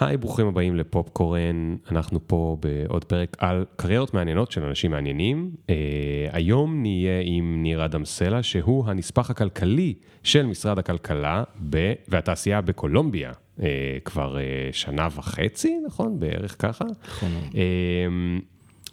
היי, ברוכים הבאים לפופקורן, אנחנו פה בעוד פרק על קריירות מעניינות של אנשים מעניינים. Uh, היום נהיה עם ניר אדם סלע, שהוא הנספח הכלכלי של משרד הכלכלה ב... והתעשייה בקולומביה, uh, כבר uh, שנה וחצי, נכון? בערך ככה. נכון. Uh,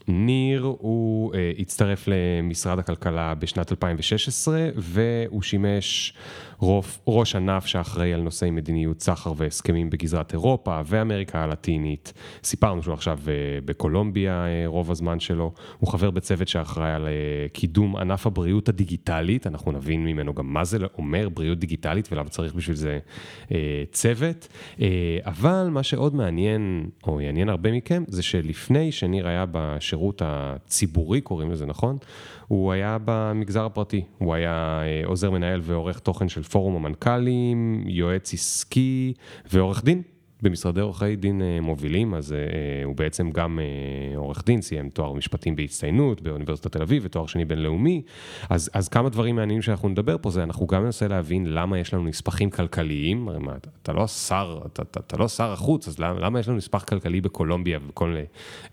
ניר הוא uh, הצטרף למשרד הכלכלה בשנת 2016 והוא שימש ראש, ראש ענף שאחראי על נושאי מדיניות סחר והסכמים בגזרת אירופה ואמריקה הלטינית. סיפרנו שהוא עכשיו uh, בקולומביה uh, רוב הזמן שלו. הוא חבר בצוות שאחראי על uh, קידום ענף הבריאות הדיגיטלית, אנחנו נבין ממנו גם מה זה אומר בריאות דיגיטלית ולמה צריך בשביל זה uh, צוות. Uh, אבל מה שעוד מעניין, או יעניין הרבה מכם, זה שלפני שניר היה בשירות הציבורי, קוראים לזה, נכון? הוא היה במגזר הפרטי, הוא היה אה, עוזר מנהל ועורך תוכן של פורום המנכ"לים, יועץ עסקי ועורך דין. במשרדי עורכי דין אה, מובילים, אז אה, הוא בעצם גם אה, עורך דין, סיים תואר משפטים בהצטיינות באוניברסיטת תל אביב ותואר שני בינלאומי, אז, אז כמה דברים מעניינים שאנחנו נדבר פה זה, אנחנו גם ננסה להבין למה יש לנו נספחים כלכליים, הרי מה, אתה, אתה לא שר, אתה, אתה, אתה לא שר החוץ, אז למה, למה יש לנו נספח כלכלי בקולומביה ובכל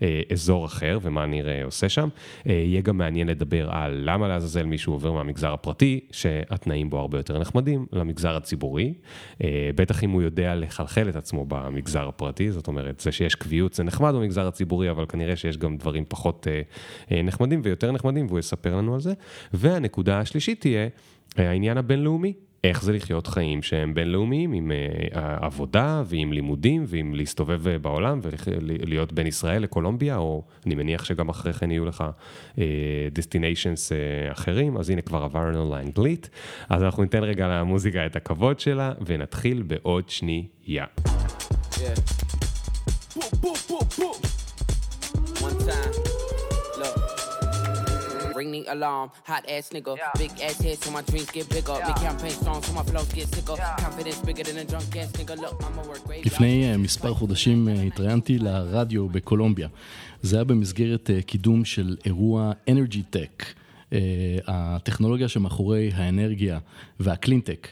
אה, אזור אחר, ומה נראה עושה שם. אה, יהיה גם מעניין לדבר על למה לעזאזל מישהו עובר מהמגזר הפרטי, שהתנאים בו הרבה יותר נחמדים, למגזר הציבורי, אה, בטח אם הוא יודע לחלחל את עצמו במגזר הפרטי, זאת אומרת, זה שיש קביעות זה נחמד במגזר הציבורי, אבל כנראה שיש גם דברים פחות אה, אה, נחמדים ויותר נחמדים, והוא יספר לנו על זה. והנקודה השלישית תהיה אה, העניין הבינלאומי. איך זה לחיות חיים שהם בינלאומיים עם uh, עבודה ועם לימודים ועם להסתובב אה, בעולם ולהיות בין ישראל לקולומביה, או אני מניח שגם אחרי כן יהיו לך דסטיניישנס uh, uh, אחרים, אז הנה כבר עברנו לאנגלית. אז אנחנו ניתן רגע למוזיקה את הכבוד שלה ונתחיל בעוד שנייה. Yeah. Ring the alarm. Hot ass nigga. Yeah. Big ass head so my dreams get bigger. Yeah. Make campaign strong so my flows get sicker. Yeah. Confidence bigger than a drunk ass nigga. Look, I'm a work great. לפני מספר חודשים התראיינתי לרדיו בקולומביה. זה היה במסגרת קידום של אירוע Energy Tech. הטכנולוגיה שמאחורי האנרגיה והקלינטק.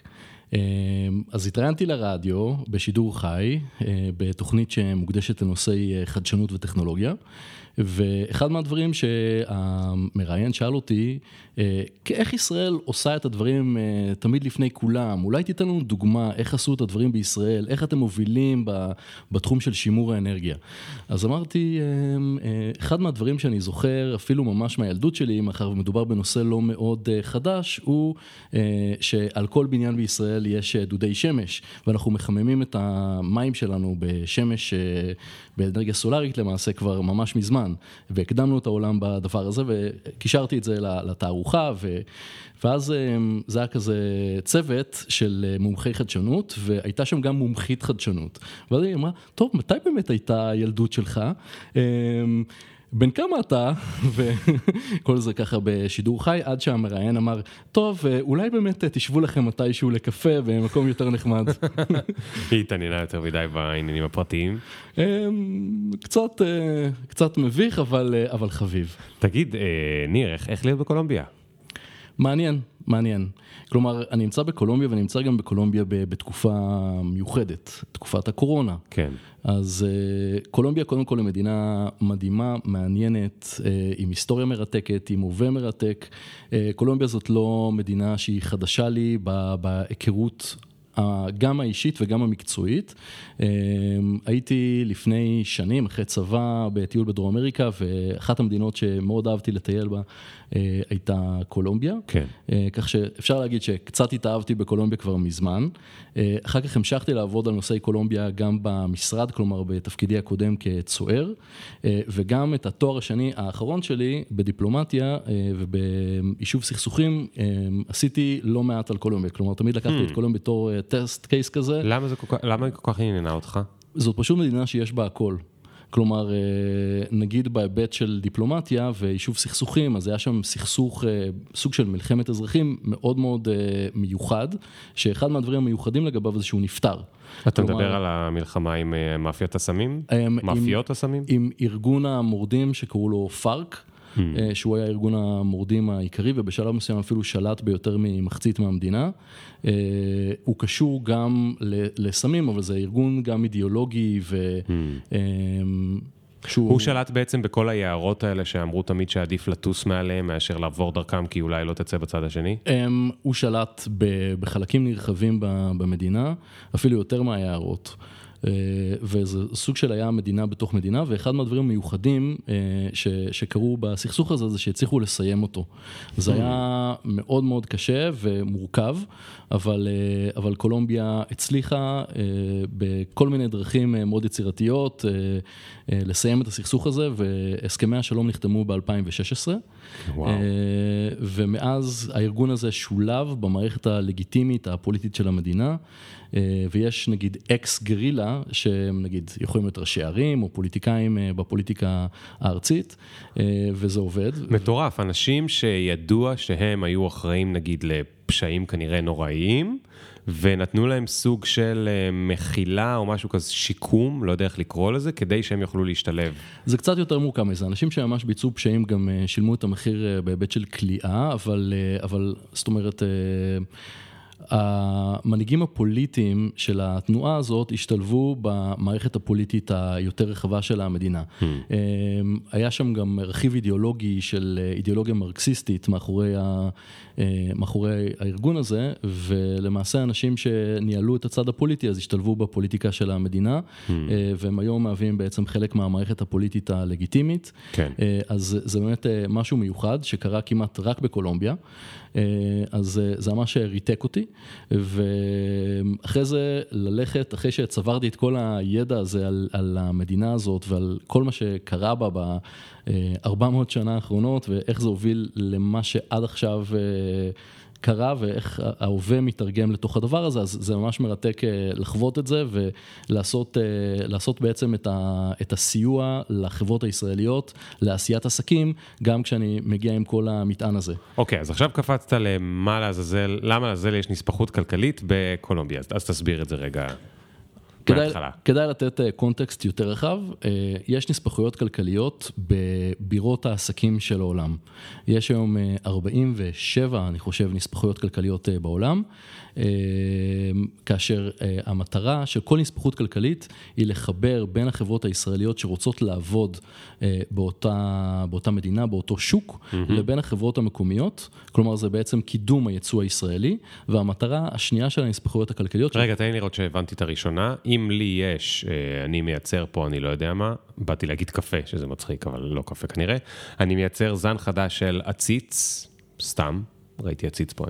אמ, אז התראיינתי לרדיו בשידור חי, אה, בתוכנית שמוקדשת לנושאי אה, חדשנות וטכנולוגיה. ואחד מהדברים שהמראיין שאל אותי, אה, איך ישראל עושה את הדברים אה, תמיד לפני כולם? אולי תיתן לנו דוגמה איך עשו את הדברים בישראל, איך אתם מובילים בתחום של שימור האנרגיה. אז אמרתי, אה, אחד מהדברים שאני זוכר, אפילו ממש מהילדות שלי, מאחר ומדובר בנושא לא מאוד חדש, הוא שעל כל בניין בישראל יש דודי שמש, ואנחנו מחממים את המים שלנו בשמש, באנרגיה סולארית למעשה כבר ממש מזמן. זמן, והקדמנו את העולם בדבר הזה, וקישרתי את זה לתערוכה, ו... ואז אמ, זה היה כזה צוות של אה, מומחי חדשנות, והייתה שם גם מומחית חדשנות. ואז היא אמרה, טוב, מתי באמת הייתה הילדות שלך? בן כמה אתה? וכל זה ככה בשידור חי, עד שהמראיין אמר, טוב, אה, אולי באמת אה, תשבו לכם מתישהו לקפה במקום יותר נחמד. היא התעניינה יותר מדי בעניינים הפרטיים. אמ, קצת, אה, קצת מביך, אבל, אבל חביב. תגיד, ניר, איך, איך להיות בקולומביה? מעניין, מעניין. כלומר, אני נמצא בקולומביה ואני נמצא גם בקולומביה בתקופה מיוחדת, תקופת הקורונה. כן. אז uh, קולומביה קודם כל היא מדינה מדהימה, מעניינת, uh, עם היסטוריה מרתקת, עם הווה מרתק. Uh, קולומביה זאת לא מדינה שהיא חדשה לי בהיכרות גם האישית וגם המקצועית. הייתי לפני שנים, אחרי צבא, בטיול בדרום אמריקה, ואחת המדינות שמאוד אהבתי לטייל בה אה, הייתה קולומביה. כן. אה, כך שאפשר להגיד שקצת התאהבתי בקולומביה כבר מזמן. אה, אחר כך המשכתי לעבוד על נושאי קולומביה גם במשרד, כלומר בתפקידי הקודם כצוער, וגם את התואר השני האחרון שלי בדיפלומטיה וביישוב סכסוכים עשיתי לא מעט על קולומביה, כלומר תמיד לקחתי hmm. את קולומביה בתור טסט קייס כזה. למה היא כל כך עניינה אותך? זאת פשוט מדינה שיש בה הכל. כלומר, אה, נגיד בהיבט של דיפלומטיה ויישוב סכסוכים, אז היה שם סכסוך, אה, סוג של מלחמת אזרחים מאוד מאוד אה, מיוחד, שאחד מהדברים המיוחדים לגביו זה שהוא נפטר. אתה כלומר, מדבר על המלחמה עם מאפיית הסמים? מאפיות הסמים? עם ארגון המורדים שקראו לו פארק. Mm. שהוא היה ארגון המורדים העיקרי ובשלב מסוים אפילו שלט ביותר ממחצית מהמדינה. הוא קשור גם לסמים, אבל זה ארגון גם אידיאולוגי ו... Mm. שהוא... הוא שלט בעצם בכל היערות האלה שאמרו תמיד שעדיף לטוס מעליהם מאשר לעבור דרכם כי אולי לא תצא בצד השני? הוא שלט בחלקים נרחבים במדינה, אפילו יותר מהיערות. אה, וזה סוג של היה מדינה בתוך מדינה, ואחד מהדברים המיוחדים אה, ש, שקרו בסכסוך הזה זה שהצליחו לסיים אותו. זה hmm. היה מאוד מאוד קשה ומורכב, אבל, אה, אבל קולומביה הצליחה בכל מיני דרכים מאוד יצירתיות לסיים את הסכסוך הזה, והסכמי השלום נחתמו ב-2016. וואו. ומאז הארגון הזה שולב במערכת הלגיטימית הפוליטית של המדינה. אה, ויש נגיד אקס גרילה, שהם נגיד יכולים להיות ראשי ערים או פוליטיקאים אה, בפוליטיקה הארצית, אה, וזה עובד. מטורף, אנשים שידוע שהם היו אחראים נגיד לפשעים כנראה נוראיים. ונתנו להם סוג של מחילה או משהו כזה, שיקום, לא יודע איך לקרוא לזה, כדי שהם יוכלו להשתלב. זה קצת יותר מורכב מזה, אנשים שממש ביצעו פשעים גם שילמו את המחיר בהיבט של כליאה, אבל, אבל זאת אומרת... המנהיגים הפוליטיים של התנועה הזאת השתלבו במערכת הפוליטית היותר רחבה של המדינה. Hmm. אמ, היה שם גם רכיב אידיאולוגי של אידיאולוגיה מרקסיסטית מאחורי, ה, אה, מאחורי הארגון הזה, ולמעשה אנשים שניהלו את הצד הפוליטי אז השתלבו בפוליטיקה של המדינה, hmm. אה, והם היום מהווים בעצם חלק מהמערכת הפוליטית הלגיטימית. כן. אה, אז זה באמת משהו מיוחד שקרה כמעט רק בקולומביה. אה, אז אה, זה ממש ריתק אותי, ואחרי זה ללכת, אחרי שצברתי את כל הידע הזה על, על המדינה הזאת ועל כל מה שקרה בה ב-400 אה, שנה האחרונות ואיך זה הוביל למה שעד עכשיו... קרה ואיך ההווה מתרגם לתוך הדבר הזה, אז זה ממש מרתק אה, לחוות את זה ולעשות אה, בעצם את, ה, את הסיוע לחברות הישראליות לעשיית עסקים, גם כשאני מגיע עם כל המטען הזה. אוקיי, okay, אז עכשיו קפצת למה לעזאזל, למה לעזאזל יש נספחות כלכלית בקולומביה, אז תסביר את זה רגע. כדאי, כדאי לתת אה, קונטקסט יותר רחב, אה, יש נספחויות כלכליות בבירות העסקים של העולם. יש היום 47, אה, אני חושב, נספחויות כלכליות בעולם. אמ, כאשר אה, המטרה של כל נספחות כלכלית היא לחבר בין החברות הישראליות שרוצות לעבוד אה, באותה, באותה מדינה, באותו שוק, mm-hmm. לבין החברות המקומיות, כלומר זה בעצם קידום הייצוא הישראלי, והמטרה השנייה של הנספחויות הכלכליות... רגע, תן לי לראות שהבנתי את הראשונה. אם לי יש, אה, אני מייצר פה, אני לא יודע מה, באתי להגיד קפה, שזה מצחיק, אבל לא קפה כנראה, אני מייצר זן חדש של עציץ, סתם, ראיתי עציץ פה,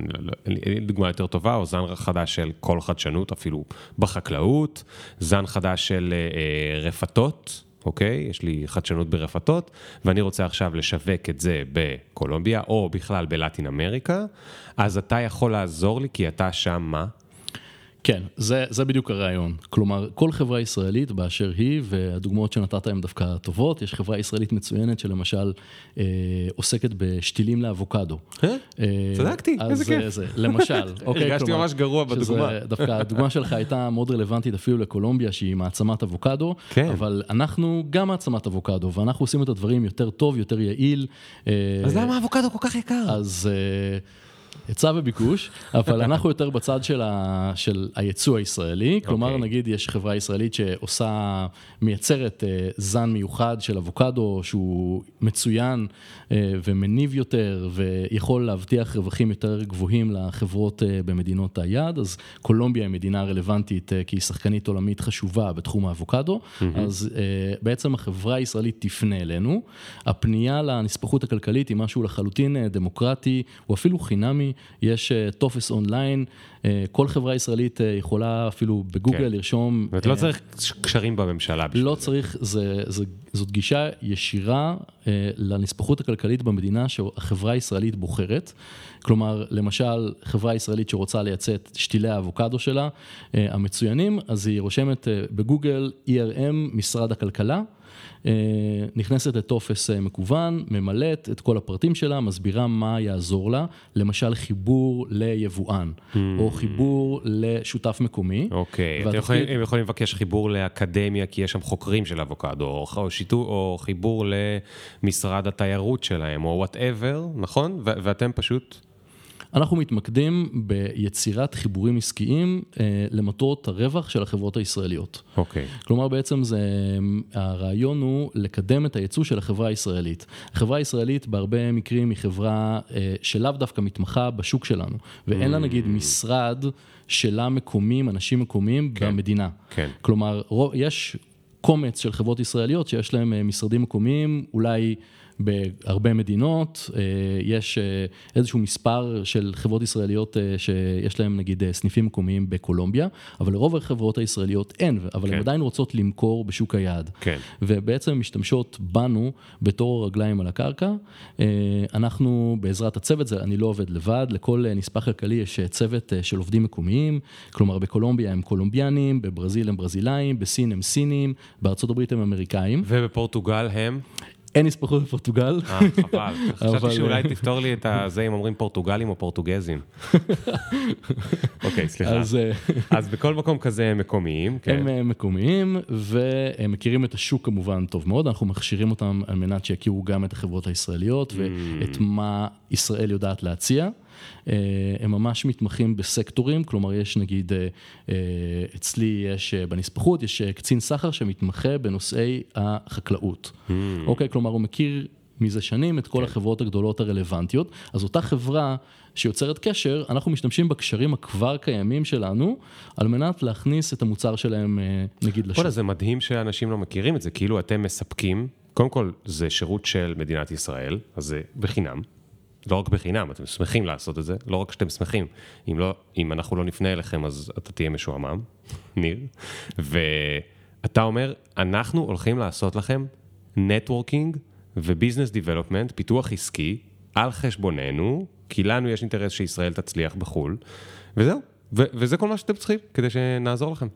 אין לי דוגמה יותר טובה, או זן חדש של כל חדשנות, אפילו בחקלאות, זן חדש של אה, אה, רפתות, אוקיי? יש לי חדשנות ברפתות, ואני רוצה עכשיו לשווק את זה בקולומביה, או בכלל בלטין אמריקה, אז אתה יכול לעזור לי, כי אתה שם מה? כן, זה, זה בדיוק הרעיון. כלומר, כל חברה ישראלית באשר היא, והדוגמאות שנתת הן דווקא טובות, יש חברה ישראלית מצוינת שלמשל אה, עוסקת בשתילים לאבוקדו. אה? אה צדקתי, איזה כיף. זה, למשל, אוקיי, הרגשתי כלומר, ממש גרוע בדוגמה. דווקא הדוגמה שלך הייתה מאוד רלוונטית אפילו לקולומביה, שהיא מעצמת אבוקדו, כן. אבל אנחנו גם מעצמת אבוקדו, ואנחנו עושים את הדברים יותר טוב, יותר יעיל. אה, אז למה האבוקדו כל כך יקר? אז... אה, היצע וביקוש, אבל אנחנו יותר בצד של, ה, של היצוא הישראלי, כלומר okay. אוקיי. נגיד יש חברה ישראלית שעושה, מייצרת uh, זן מיוחד של אבוקדו שהוא מצוין uh, ומניב יותר ויכול להבטיח רווחים יותר גבוהים לחברות uh, במדינות היעד, אז קולומביה היא מדינה רלוונטית uh, כי היא שחקנית עולמית חשובה בתחום האבוקדו, mm-hmm. אז uh, בעצם החברה הישראלית תפנה אלינו, הפנייה לנספחות הכלכלית היא משהו לחלוטין דמוקרטי, הוא אפילו חינמי. יש אה, טופס אונליין, אה, כל חברה ישראלית אה, יכולה אפילו בגוגל כן. לרשום... זאת לא צריך קשרים בממשלה בשביל לא זה. צריך, זה, זה, זאת גישה ישירה לנספחות הכלכלית במדינה שהחברה הישראלית בוחרת. כלומר, למשל, חברה ישראלית שרוצה לייצא את שתילי האבוקדו שלה, המצוינים, אז היא רושמת בגוגל ERM משרד הכלכלה. נכנסת לטופס מקוון, ממלאת את כל הפרטים שלה, מסבירה מה יעזור לה, למשל חיבור ליבואן, mm. או חיבור לשותף מקומי. אוקיי. אתם יכולים לבקש חיבור לאקדמיה, כי יש שם חוקרים של אבוקדו, או, או, שיתו, או חיבור למשרד התיירות שלהם, או וואטאבר, נכון? ואתם פשוט... אנחנו מתמקדים ביצירת חיבורים עסקיים אה, למטרות הרווח של החברות הישראליות. אוקיי. Okay. כלומר, בעצם זה, הרעיון הוא לקדם את הייצוא של החברה הישראלית. החברה הישראלית בהרבה מקרים היא חברה אה, שלאו דווקא מתמחה בשוק שלנו, ואין לה נגיד משרד שלה מקומיים, אנשים מקומיים כן. במדינה. כן. כלומר, יש קומץ של חברות ישראליות שיש להם אה, משרדים מקומיים, אולי... בהרבה מדינות, אה, יש אה, איזשהו מספר של חברות ישראליות אה, שיש להן נגיד סניפים מקומיים בקולומביה, אבל לרוב החברות הישראליות אין, אבל כן. הן עדיין רוצות למכור בשוק היעד. כן. ובעצם משתמשות בנו בתור הרגליים על הקרקע. אנחנו בעזרת הצוות, זה, אני לא עובד לבד, לכל נספח כלכלי יש צוות של עובדים מקומיים, כלומר בקולומביה הם קולומביאנים, בברזיל הם ברזילאים, בסין הם סינים, בארצות הברית הם אמריקאים. ובפורטוגל הם? אין נספחות בפורטוגל. אה, חבל. חשבתי שאולי תפתור לי את זה אם אומרים פורטוגלים או פורטוגזים. אוקיי, סליחה. אה, אז בכל מקום כזה הם מקומיים. כן. הם אה, מקומיים, והם מכירים את השוק כמובן טוב מאוד, אנחנו מכשירים אותם על מנת שיכירו גם את החברות הישראליות ואת mm. מה ישראל יודעת להציע. אה, הם ממש מתמחים בסקטורים, כלומר יש נגיד, אה, אה, אצלי יש בנספחות, יש קצין סחר שמתמחה בנושאי החקלאות. Mm. אוקיי, כלומר הוא מכיר מזה שנים את כל כן. החברות הגדולות הרלוונטיות, אז אותה חברה שיוצרת קשר, אנחנו משתמשים בקשרים הכבר קיימים שלנו, על מנת להכניס את המוצר שלהם נגיד לשוק. זה מדהים שאנשים לא מכירים את זה, כאילו אתם מספקים, קודם כל זה שירות של מדינת ישראל, אז זה בחינם. לא רק בחינם, אתם שמחים לעשות את זה, לא רק שאתם שמחים, אם, לא, אם אנחנו לא נפנה אליכם אז אתה תהיה משועמם, ניר, ואתה אומר, אנחנו הולכים לעשות לכם networking ו business development, פיתוח עסקי, על חשבוננו, כי לנו יש אינטרס שישראל תצליח בחו"ל, וזהו, וזה כל מה שאתם צריכים כדי שנעזור לכם.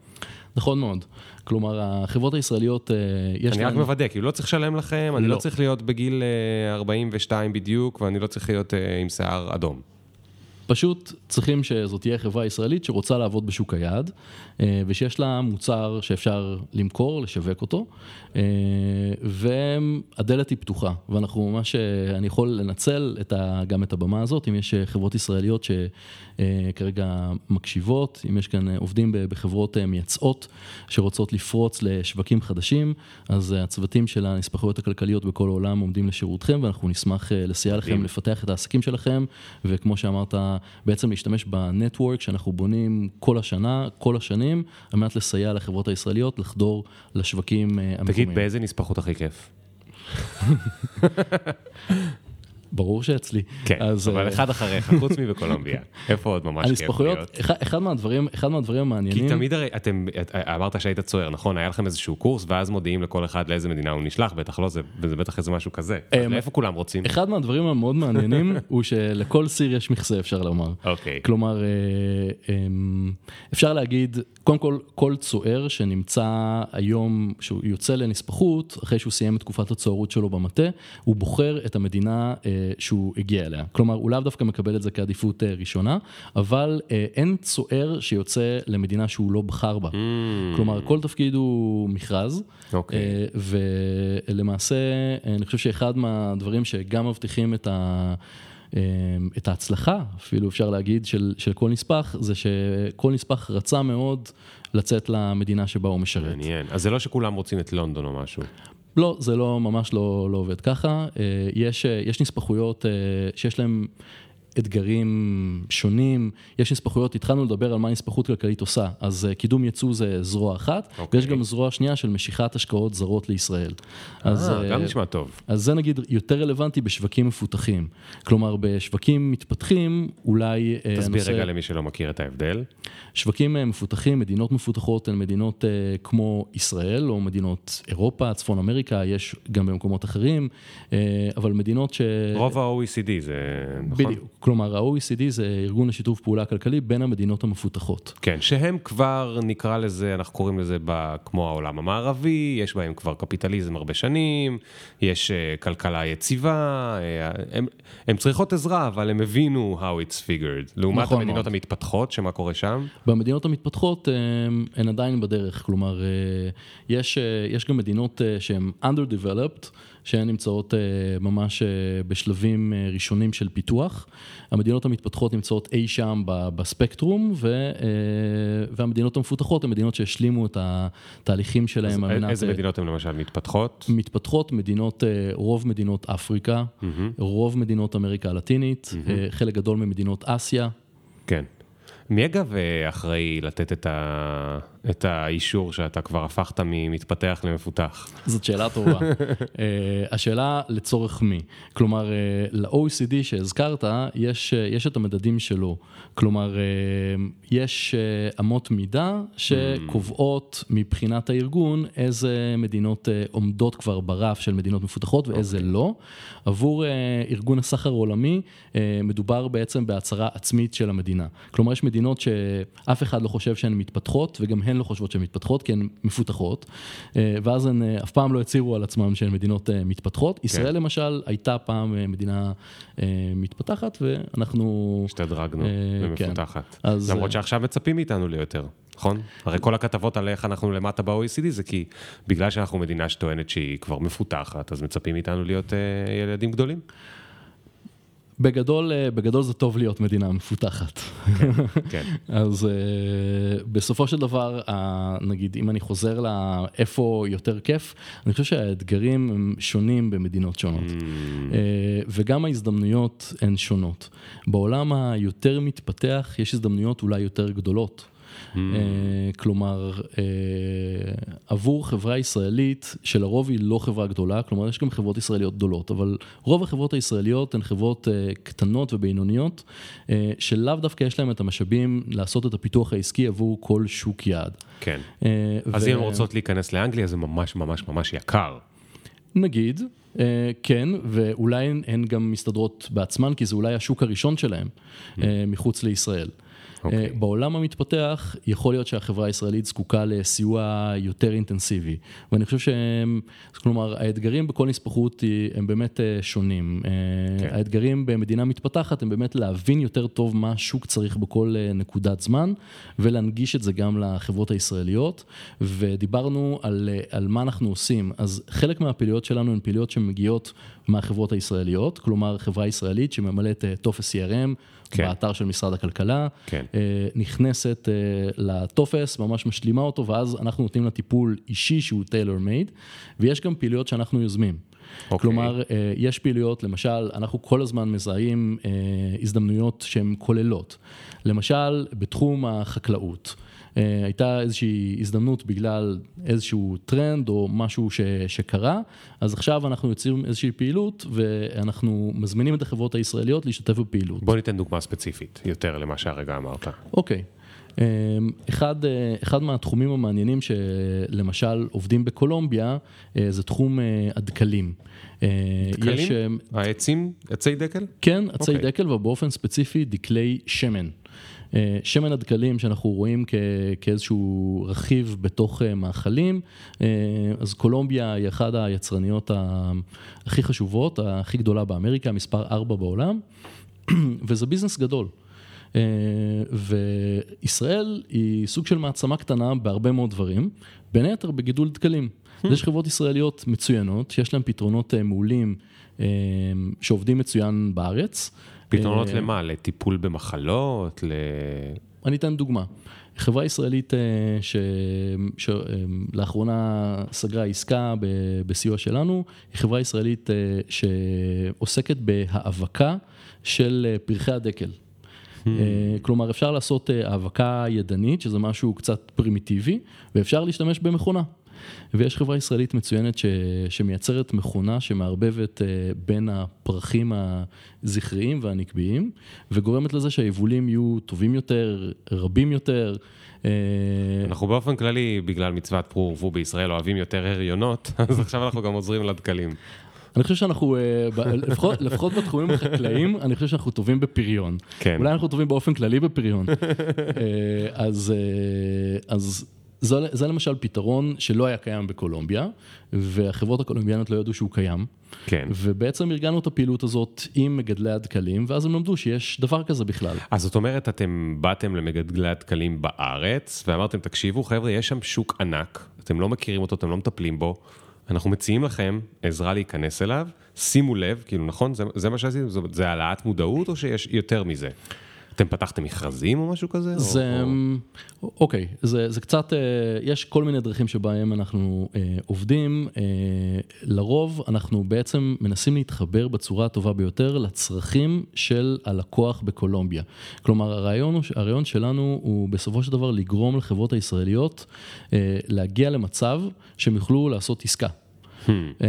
נכון מאוד. כלומר, החברות הישראליות, אה, יש אני רק מוודא, כי לא צריך לשלם לכם, אני לא, לא צריך להיות בגיל 42 אה, בדיוק, ואני לא צריך להיות אה, עם שיער אדום. פשוט צריכים שזאת תהיה חברה ישראלית שרוצה לעבוד בשוק היעד, ושיש לה מוצר שאפשר למכור, לשווק אותו, והדלת היא פתוחה, ואנחנו ממש, אני יכול לנצל את ה, גם את הבמה הזאת, אם יש חברות ישראליות שכרגע מקשיבות, אם יש כאן עובדים בחברות מייצאות שרוצות לפרוץ לשווקים חדשים, אז הצוותים של הנספחויות הכלכליות בכל העולם עומדים לשירותכם, ואנחנו נשמח לסייע לכם לפתח את העסקים שלכם, וכמו שאמרת, בעצם להשתמש בנטוורק שאנחנו בונים כל השנה, כל השנים, על מנת לסייע לחברות הישראליות לחדור לשווקים המקומיים. תגיד, באיזה נספחות הכי כיף? ברור שאצלי. כן, אז, אבל uh... אחד אחריך, חוץ מבקולומביה. איפה עוד ממש כיף להיות? אחד, אחד, מהדברים, אחד מהדברים המעניינים... כי תמיד הרי, אתם, אמרת שהיית צוער, נכון? היה לכם איזשהו קורס, ואז מודיעים לכל אחד לאיזה מדינה הוא נשלח, בטח לא זה, וזה בטח איזה משהו כזה. Um, לאיפה כולם רוצים? אחד מהדברים המאוד מעניינים הוא שלכל סיר יש מכסה, אפשר לומר. אוקיי. כלומר, uh, um, אפשר להגיד, קודם כל, כל צוער שנמצא היום, שהוא יוצא לנספחות, אחרי שהוא סיים את תקופת הצוערות שלו במטה, הוא בוחר את המדינה uh, שהוא הגיע אליה. כלומר, הוא לאו דווקא מקבל את זה כעדיפות אה, ראשונה, אבל אה, אין צוער שיוצא למדינה שהוא לא בחר בה. Mm. כלומר, כל תפקיד הוא מכרז, okay. אוקיי. אה, ולמעשה, אני חושב שאחד מהדברים שגם מבטיחים את ה... את ההצלחה, אפילו אפשר להגיד, של, של כל נספח, זה שכל נספח רצה מאוד לצאת למדינה שבה הוא משרת. מעניין. אז זה לא שכולם רוצים את לונדון או משהו. לא, זה לא, ממש לא, לא עובד ככה. אה, יש, אה, יש נספחויות אה, שיש להן אתגרים שונים, יש נספחויות, התחלנו לדבר על מה נספחות כלכלית עושה, אז קידום ייצוא זה זרוע אחת, okay. אוקיי. ויש גם זרוע שנייה של משיכת השקעות זרות לישראל. אז, אה, גם נשמע טוב. אז זה נגיד יותר רלוונטי בשווקים מפותחים. כלומר, בשווקים מתפתחים, אולי... תסביר הנושא... רגע למי שלא מכיר את ההבדל. שווקים מפותחים, מדינות מפותחות הן מדינות כמו ישראל, או מדינות אירופה, צפון אמריקה, יש גם במקומות אחרים, אבל מדינות ש... רוב ה-OECD זה נכון? בדיוק. כלומר, ה-OECD זה ארגון לשיתוף פעולה כלכלי בין המדינות המפותחות. כן, שהם כבר, נקרא לזה, אנחנו קוראים לזה ב, כמו העולם המערבי, יש בהם כבר קפיטליזם הרבה שנים, יש uh, כלכלה יציבה, uh, הם, הם צריכות עזרה, אבל הם הבינו how it's figured. לעומת נכון המדינות מאוד. המתפתחות, שמה קורה שם? במדינות המתפתחות הם, הן עדיין בדרך, כלומר, אה, יש, אה, יש גם מדינות אה, שהן underdeveloped, שהן נמצאות אה, ממש אה, בשלבים אה, ראשונים של פיתוח. המדינות המתפתחות נמצאות אי שם בספקטרום, ו, אה, והמדינות המפותחות הן מדינות שהשלימו את התהליכים שלהם על אז מנת... איזה אה, מדינות הן למשל מתפתחות? מתפתחות מדינות, אה, רוב מדינות אפריקה, רוב מדינות אמריקה הלטינית, אה, חלק גדול ממדינות אסיה. כן. מי אגב אחראי לתת את, ה... את האישור שאתה כבר הפכת ממתפתח למפותח? זאת שאלה טובה. אה, השאלה לצורך מי? כלומר, אה, ל-OECD שהזכרת, יש, אה, יש את המדדים שלו. כלומר, אה, יש אה, אמות מידה שקובעות מבחינת הארגון איזה מדינות אה, עומדות כבר ברף של מדינות מפותחות ואיזה לא. עבור אה, ארגון הסחר העולמי, אה, מדובר בעצם בהצהרה עצמית של המדינה. כלומר, יש מדינות שאף אחד לא חושב שהן מתפתחות, וגם הן לא חושבות שהן מתפתחות, כי הן מפותחות, אה, ואז הן אה, אף פעם לא הצהירו על עצמן שהן מדינות אה, מתפתחות. ישראל למשל הייתה פעם מדינה מתפתחת, ואנחנו... השתדרגנו למפותחת. כן. אז, למרות שעכשיו מצפים מאיתנו ליותר, נכון? הרי כל הכתבות על איך אנחנו למטה ב-OECD זה כי בגלל שאנחנו מדינה שטוענת שהיא כבר מפותחת, אז מצפים מאיתנו להיות אה, ילדים גדולים. בגדול, אה, בגדול זה טוב להיות מדינה מפותחת. כן. אז uh, בסופו של דבר, נגיד, אם אני חוזר לאיפה יותר כיף, אני חושב שהאתגרים הם שונים במדינות שונות. Mm. Uh, וגם ההזדמנויות הן שונות. בעולם היותר מתפתח, יש הזדמנויות אולי יותר גדולות. Uh, כלומר, uh, עבור חברה ישראלית, שלרוב היא לא חברה גדולה, כלומר יש גם חברות ישראליות גדולות, אבל רוב החברות הישראליות הן חברות uh, קטנות ובינוניות, uh, שלאו דווקא יש להן את המשאבים לעשות את הפיתוח העסקי עבור כל שוק יעד. כן. Uh, אז אם הן רוצות להיכנס לאנגליה זה ממש ממש ממש יקר. נגיד, אה, כן, ואולי הן- הן גם מסתדרות בעצמן, כי זה אולי השוק הראשון שלהן אה, מחוץ לישראל. אוקיי. אה, בעולם המתפתח, יכול להיות שהחברה הישראלית זקוקה לסיוע יותר אינטנסיבי. ואני חושב שהם, כלומר, האתגרים בכל נספחות היא- הם באמת אה, שונים. אה, כן. האתגרים במדינה מתפתחת הם באמת להבין יותר טוב מה השוק צריך בכל אה, נקודת זמן, ולהנגיש את זה גם לחברות הישראליות. ודיברנו על, אה, על מה אנחנו עושים. אז חלק מהפעילויות שלנו הן פעילויות שמגיעות מהחברות הישראליות, כלומר, חברה ישראלית שממלאת אה, טופס CRM כן. באתר של משרד הכלכלה. כן. אה, נכנסת אה, לטופס, ממש משלימה אותו, ואז אנחנו נותנים לה טיפול אישי שהוא טיילור מייד, ויש גם פעילויות שאנחנו יוזמים. אוקיי. כלומר, אה, יש פעילויות, למשל, אנחנו כל הזמן מזהים אה, הזדמנויות שהן כוללות. למשל, בתחום החקלאות. אה, הייתה איזושהי הזדמנות בגלל איזשהו טרנד או משהו ש, שקרה, אז עכשיו אנחנו יוצאים איזושהי פעילות ואנחנו מזמינים את החברות הישראליות להשתתף בפעילות. בוא ניתן דוגמה ספציפית יותר למה שהרגע אמרת. אוקיי. אמ, אחד, אה, אחד מהתחומים המעניינים שלמשל עובדים בקולומביה אה, זה תחום הדקלים. אה, יש, דקלים? העצים? עצי דקל? כן, עצי אוקיי. דקל ובאופן ספציפי דקלי שמן. אה, שמן הדקלים שאנחנו רואים כ- כאיזשהו רכיב בתוך אה, מאכלים, אה, אז קולומביה היא אחת היצרניות הכי חשובות, הכי גדולה באמריקה, מספר 4 בעולם, וזה ביזנס גדול. וישראל היא סוג של מעצמה קטנה בהרבה מאוד דברים, בין היתר בגידול דקלים. אז יש חברות ישראליות מצוינות, שיש להן פתרונות מעולים שעובדים מצוין בארץ. פתרונות אה, למה? לטיפול במחלות? ל... אני אתן דוגמה. חברה ישראלית אה, שלאחרונה סגרה עסקה ב- בסיוע שלנו, היא חברה ישראלית אה, שעוסקת בהאבקה של אה, פרחי הדקל. אה, כלומר, אפשר לעשות אה, האבקה ידנית, שזה משהו קצת פרימיטיבי, ואפשר להשתמש במכונה. ויש חברה ישראלית מצוינת ש, שמייצרת מכונה שמערבבת אה, בין הפרחים הזכריים והנקביים, וגורמת לזה שהיבולים יהיו טובים יותר, רבים יותר. אה, אנחנו באופן כללי, בגלל מצוות פרו ורבו בישראל, אוהבים יותר הריונות, אז עכשיו אנחנו גם עוזרים לדקלים. אני חושב שאנחנו, אה, לפחות, לפחות בתחומים החקלאיים, אני חושב שאנחנו טובים בפריון. כן. אולי אנחנו טובים באופן כללי בפריון. אז, אז זה, זה למשל פתרון שלא היה קיים בקולומביה, והחברות הקולומביאניות לא ידעו שהוא קיים. כן. ובעצם ארגנו את הפעילות הזאת עם מגדלי הדקלים, ואז הם למדו שיש דבר כזה בכלל. אז זאת אומרת, אתם באתם למגדלי הדקלים בארץ, ואמרתם, תקשיבו, חבר'ה, יש שם שוק ענק, אתם לא מכירים אותו, אתם לא מטפלים בו, אנחנו מציעים לכם עזרה להיכנס אליו, שימו לב, כאילו, נכון? זה, זה מה שעשיתם? זה, זה העלאת מודעות, או שיש יותר מזה? אתם פתחתם מכרזים או משהו כזה? זה, או, אוקיי, זה, זה קצת, אה, יש כל מיני דרכים שבהם אנחנו אה, עובדים. אה, לרוב אנחנו בעצם מנסים להתחבר בצורה הטובה ביותר לצרכים של הלקוח בקולומביה. כלומר, הרעיון, הרעיון שלנו הוא בסופו של דבר לגרום לחברות הישראליות אה, להגיע למצב שהם יוכלו לעשות עסקה. Hmm. אה,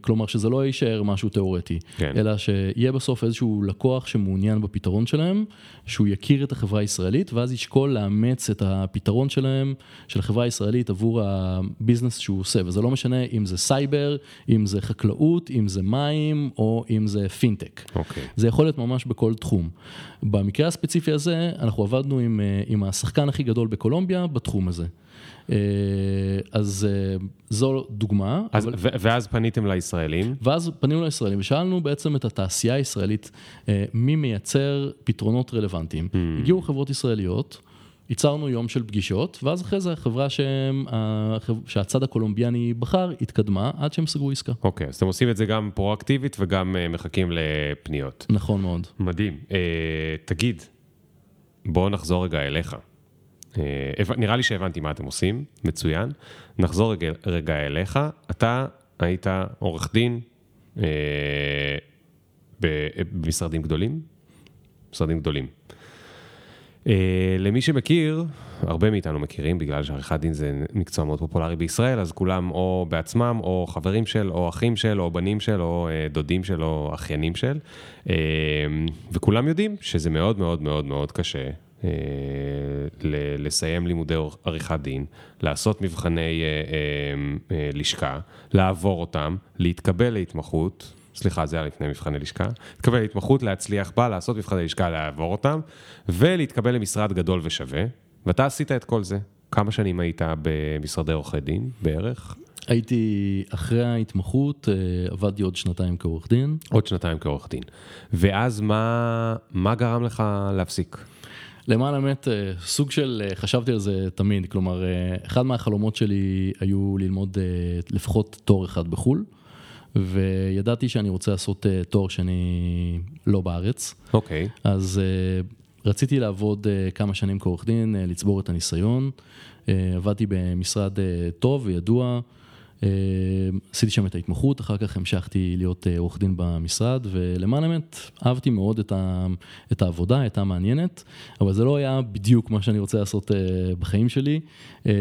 כלומר שזה לא יישאר משהו תיאורטי, כן. אלא שיהיה בסוף איזשהו לקוח שמעוניין בפתרון שלהם, שהוא יכיר את החברה הישראלית ואז ישקול לאמץ את הפתרון שלהם, של החברה הישראלית עבור ה business שהוא עושה, וזה לא משנה אם זה סייבר, אם זה חקלאות, אם זה מים או אם זה פינטק. אוקיי. זה יכול להיות ממש בכל תחום. במקרה הספציפי הזה, אנחנו עבדנו עם, אה, עם השחקן הכי גדול בקולומביה בתחום הזה. אה, אז אה, זו דוגמה. אז, ו- ואז פניתם לישראלים? ואז פנינו לישראלים ושאלנו בעצם את התעשייה הישראלית, אה, מי מייצר פתרונות רלוונטיים. Hmm. הגיעו חברות ישראליות, ייצרנו יום של פגישות, ואז אחרי זה החברה שהם, שהצד הקולומביאני בחר, התקדמה עד שהם סגרו עסקה. אוקיי, אז אתם עושים את זה גם פרואקטיבית וגם מחכים לפניות. נכון מאוד. מדהים. אה, תגיד, בואו נחזור רגע אליך. אה, נראה לי שהבנתי מה אתם עושים, מצוין. נחזור רגע, רגע אליך. אתה היית עורך דין אה, במשרדים גדולים? משרדים גדולים. אה, למי שמכיר, הרבה מאיתנו מכירים, בגלל שעריכת דין זה מקצוע מאוד פופולרי בישראל, אז כולם או בעצמם, או חברים של, או אחים של, או בנים של, או אה, דודים של, או אחיינים של. אה, וכולם יודעים שזה מאוד מאוד מאוד מאוד קשה. אה, ל- לסיים לימודי עריכת דין, לעשות מבחני אה, אה, לשכה, לעבור אותם, להתקבל להתמחות, סליחה, זה היה לפני מבחני לשכה, להתקבל להתמחות, להצליח בה, לעשות מבחני לשכה, לעבור אותם, ולהתקבל למשרד גדול ושווה, ואתה עשית את כל זה. כמה שנים היית במשרדי עורכי דין בערך? הייתי, אחרי ההתמחות, עבדתי עוד שנתיים כעורך דין. עוד שנתיים כעורך דין. ואז מה, מה גרם לך להפסיק? למען האמת, אה, סוג של, אה, חשבתי על זה תמיד, כלומר, אה, אחד מהחלומות שלי היו ללמוד לפחות תואר אחד בחו"ל, וידעתי שאני רוצה לעשות תואר שני לא בארץ, אוקיי, אז אה, רציתי לעבוד כמה שנים כעורך דין, לצבור את הניסיון, עבדתי במשרד טוב וידוע. אה, עשיתי שם את ההתמחות, אחר כך המשכתי להיות אה, עורך דין במשרד, ולמען האמת, אהבתי מאוד את, ה, את העבודה, הייתה מעניינת, אבל זה לא היה בדיוק מה שאני רוצה לעשות אה, בחיים שלי, אה,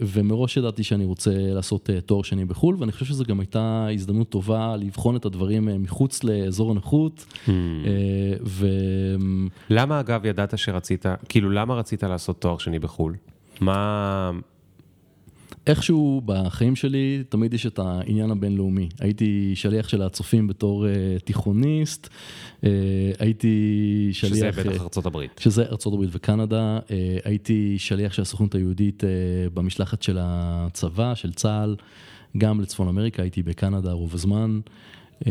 ומראש ידעתי שאני רוצה לעשות תואר שני בחו"ל, ואני חושב שזו גם הייתה הזדמנות טובה לבחון את הדברים מחוץ לאזור הנוחות, אה, ו... למה אגב ידעת שרצית, כאילו למה רצית לעשות תואר שני בחו"ל? מה... איכשהו בחיים שלי תמיד יש את העניין הבינלאומי. הייתי שליח של הצופים בתור uh, תיכוניסט, uh, הייתי שליח... שזה אה, בטח ארצות הברית. שזה ארצות הברית וקנדה, uh, הייתי שליח של הסוכנות היהודית uh, במשלחת של הצבא, של צה"ל, גם לצפון אמריקה, הייתי בקנדה רוב הזמן. Uh,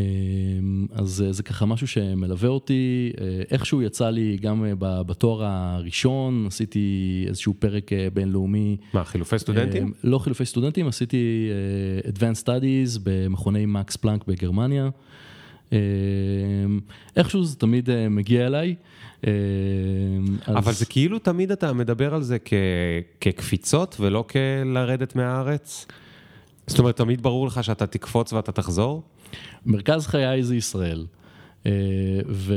אז uh, זה ככה משהו שמלווה אותי, uh, איכשהו יצא לי גם ב- בתואר הראשון, עשיתי איזשהו פרק בינלאומי. מה, חילופי סטודנטים? אה, לא חילופי סטודנטים, עשיתי אה, Advanced Studies במכוני מקס פלנק בגרמניה. אה, איכשהו זה תמיד אה, מגיע אליי. אה, אז- אבל זה כאילו תמיד אתה מדבר על זה כ... כקפיצות ולא כלרדת מהארץ? זאת אומרת, תמיד ברור לך שאתה תקפוץ ואתה תחזור? מרכז חיי זה ישראל. אה, ו...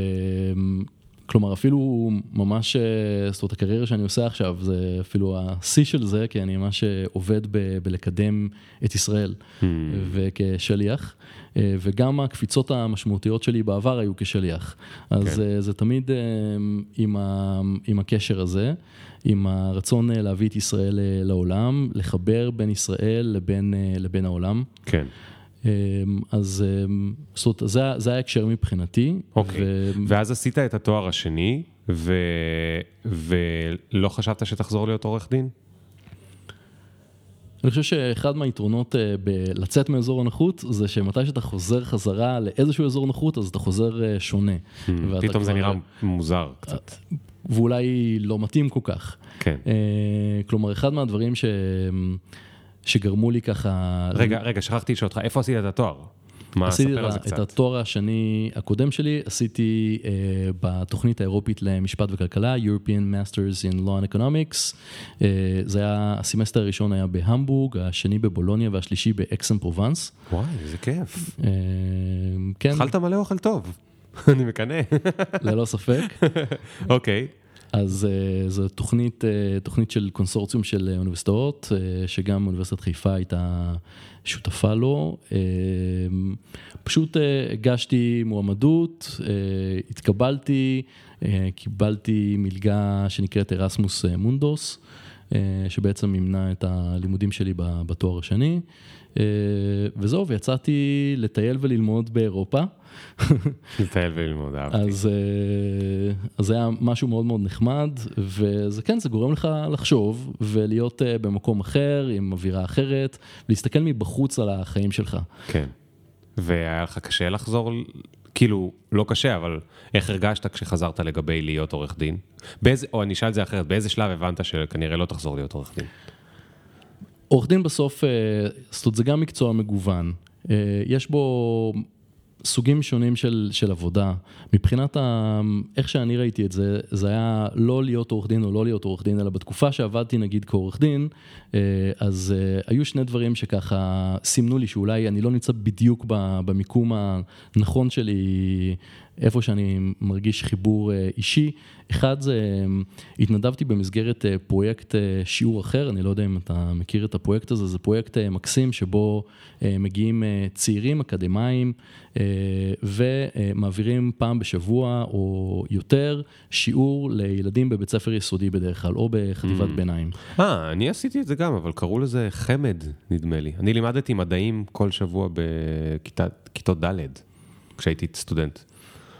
כלומר, אפילו ממש, אה, זאת אומרת, הקריירה שאני עושה עכשיו, זה אפילו השיא של זה, כי אני ממש אה, עובד ב- בלקדם את ישראל, וכשליח, אה, וגם הקפיצות המשמעותיות שלי בעבר היו כשליח. אז כן. זה תמיד עם, ה, עם הקשר הזה, עם הרצון להביא את ישראל לעולם, לחבר בין ישראל לבין, לבין העולם. כן. אז זאת אומרת, זה, זה ההקשר מבחינתי. אוקיי, ו... ואז עשית את התואר השני, ו... ולא חשבת שתחזור להיות עורך דין? אני חושב שאחד מהיתרונות אה, בלצאת מאזור הנוחות זה שמתי שאתה חוזר חזרה לאיזשהו אזור נוחות אז אתה חוזר אה, שונה. Hmm, פתאום זה נראה מוזר קצת. ואולי לא מתאים כל כך. כן. כלומר, אחד מהדברים ש... שגרמו לי ככה... רגע, רגע, שכחתי לשאול אותך, איפה עשית את התואר? מה, ספר על זה קצת. את התואר השני הקודם שלי, עשיתי uh, בתוכנית האירופית למשפט וכלכלה, European Masters in Law and Economics. אה, זה היה, הסמסטר הראשון היה בהמבורג, השני בבולוניה והשלישי באקסן פרובנס. וואי, איזה כיף. אה, כן. אכלת מלא אוכל טוב, אני מקנא. ללא ספק. אוקיי. אז אה, זו תוכנית, uh, תוכנית של קונסורציום של אוניברסיטאות, אה, שגם אוניברסיטת חיפה הייתה שותפה לו. פשוט הגשתי מועמדות, התקבלתי, קיבלתי מלגה שנקראת ארסמוס מונדוס, שבעצם מימנה את הלימודים שלי בתואר השני. אה, וזהו, ויצאתי לטייל וללמוד באירופה. לטייל וללמוד, אהבתי. אז, אה, אז זה היה משהו מאוד מאוד נחמד, וזה כן, זה גורם לך לחשוב ולהיות אה, במקום אחר, עם אווירה אחרת, ולהסתכל מבחוץ על החיים שלך. כן. והיה לך קשה לחזור, כאילו, לא קשה, אבל איך הרגשת כשחזרת לגבי להיות עורך דין? באיזה, או אני אשאל את זה אחרת, באיזה שלב הבנת שכנראה לא תחזור להיות עורך דין? עורך דין בסוף, אה, זאת אומרת, זה גם מקצוע מגוון. אה, יש בו סוגים שונים של, של עבודה. מבחינת ה, איך שאני ראיתי את זה, זה היה לא להיות עורך דין או לא להיות עורך דין, אלא בתקופה שעבדתי נגיד כעורך דין, אה, אז היו שני דברים שככה סימנו לי שאולי אני לא נמצא בדיוק במיקום הנכון שלי איפה שאני מרגיש חיבור אה, אישי. אחד זה, התנדבתי במסגרת אה, פרויקט אה, שיעור אחר, אני לא יודע אם אתה מכיר את הפרויקט הזה, זה פרויקט מקסים שבו מגיעים צעירים אקדמאים ומעבירים פעם בשבוע או יותר שיעור לילדים בבית ספר יסודי בדרך כלל, או בחטיבת mm. ביניים. אה, אני עשיתי את זה גם, אבל קראו לזה חמד, נדמה לי. אני לימדתי מדעים כל שבוע בכיתות ד', כשהייתי סטודנט.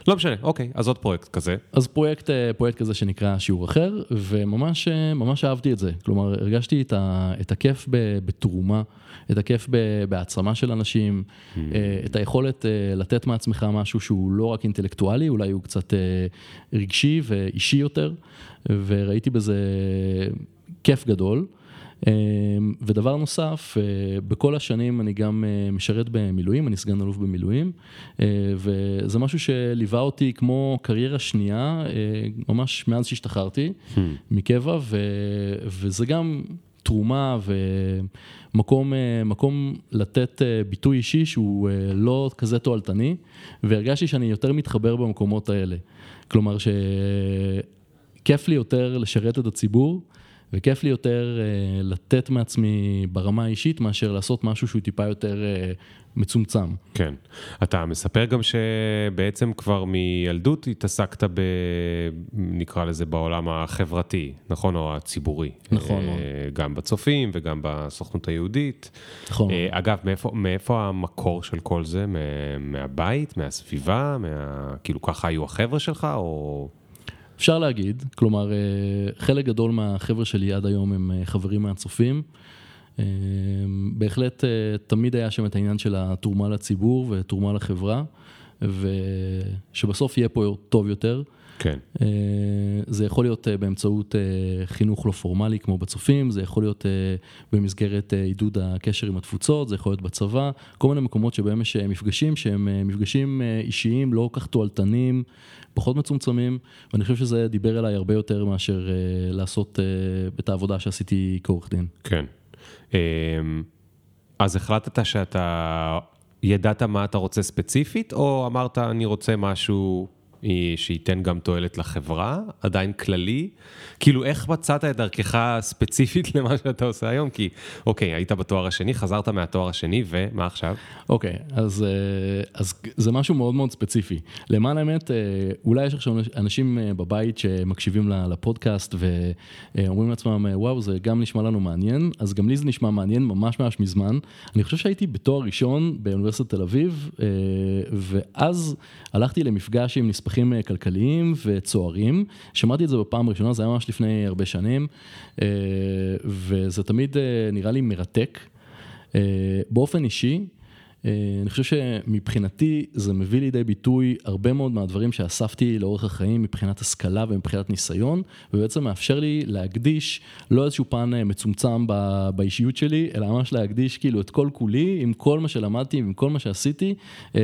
לא משנה, אוקיי, אז עוד פרויקט כזה. אז פרויקט, אה, פרויקט כזה שנקרא שיעור אחר, וממש אה, ממש אהבתי את זה. כלומר, הרגשתי את, ה, את הכיף בתרומה, את הכיף בהעצמה של אנשים, mm. את היכולת לתת מעצמך משהו שהוא לא רק אינטלקטואלי, אולי הוא קצת רגשי ואישי יותר, וראיתי בזה כיף גדול. אמ, ודבר נוסף, אה, בכל השנים אני גם אה, משרת במילואים, אני סגן אלוף במילואים, אה, וזה משהו שליווה אותי כמו קריירה שנייה, ממש מאז שהשתחררתי hmm. מקבע, ו, וזה גם תרומה ומקום מקום לתת ביטוי אישי שהוא לא כזה תועלתני, והרגשתי שאני יותר מתחבר במקומות האלה. כלומר שכיף לי יותר לשרת את הציבור. וכיף לי יותר uh, לתת מעצמי ברמה האישית מאשר לעשות משהו שהוא טיפה יותר uh, מצומצם. כן. אתה מספר גם שבעצם כבר מילדות התעסקת ב... נקרא לזה בעולם החברתי, נכון? או הציבורי. נכון. Uh, גם בצופים וגם בסוכנות היהודית. נכון. Uh, אגב, מאיפה, מאיפה המקור של כל זה? מהבית, מהסביבה? מה... כאילו ככה היו החבר'ה שלך או... אפשר להגיד, כלומר, אה, חלק גדול מהחבר'ה שלי עד היום הם אה, חברים מהצופים. אה, בהחלט תמיד היה שם את העניין של התרומה לציבור ותרומה לחברה, ושבסוף יהיה פה טוב יותר. כן. זה יכול להיות באמצעות חינוך לא פורמלי כמו בצופים, זה יכול להיות במסגרת עידוד הקשר עם התפוצות, זה יכול להיות בצבא, כל מיני מקומות שבהם יש מפגשים שהם מפגשים אישיים, לא כל כך תועלתנים, פחות מצומצמים, ואני חושב שזה דיבר אליי הרבה יותר מאשר uh, לעשות uh, את העבודה שעשיתי כעורך דין. כן. Um, אז החלטת שאתה ידעת מה אתה רוצה ספציפית, או אמרת אני רוצה משהו שייתן גם תועלת לחברה, עדיין כללי? כאילו, איך מצאת את דרכך ספציפית למה שאתה עושה היום? כי, אוקיי, היית בתואר השני, חזרת מהתואר השני, ומה עכשיו? אוקיי, אז, אה, אז זה משהו מאוד מאוד ספציפי. למען האמת, אה, אולי יש עכשיו אנשים אה, בבית שמקשיבים לפודקאסט ואומרים לעצמם, וואו, זה גם נשמע לנו מעניין, אז גם לי זה נשמע מעניין ממש ממש מזמן. אני חושב שהייתי בתואר ראשון באוניברסיטת תל אביב, ואז הלכתי למפגש עם נספחים כלכליים וצוערים. שמעתי את זה בפעם הראשונה, זה היה ממש לפני הרבה שנים, וזה תמיד נראה לי מרתק. באופן אישי, אה, אני חושב שמבחינתי זה מביא לידי ביטוי הרבה מאוד מהדברים שאספתי לאורך החיים מבחינת השכלה ומבחינת ניסיון, ובעצם מאפשר לי להקדיש לא איזשהו פן אה, מצומצם באישיות שלי, אלא ממש להקדיש כאילו את כל כולי עם כל מה שלמדתי ועם כל מה שעשיתי אה,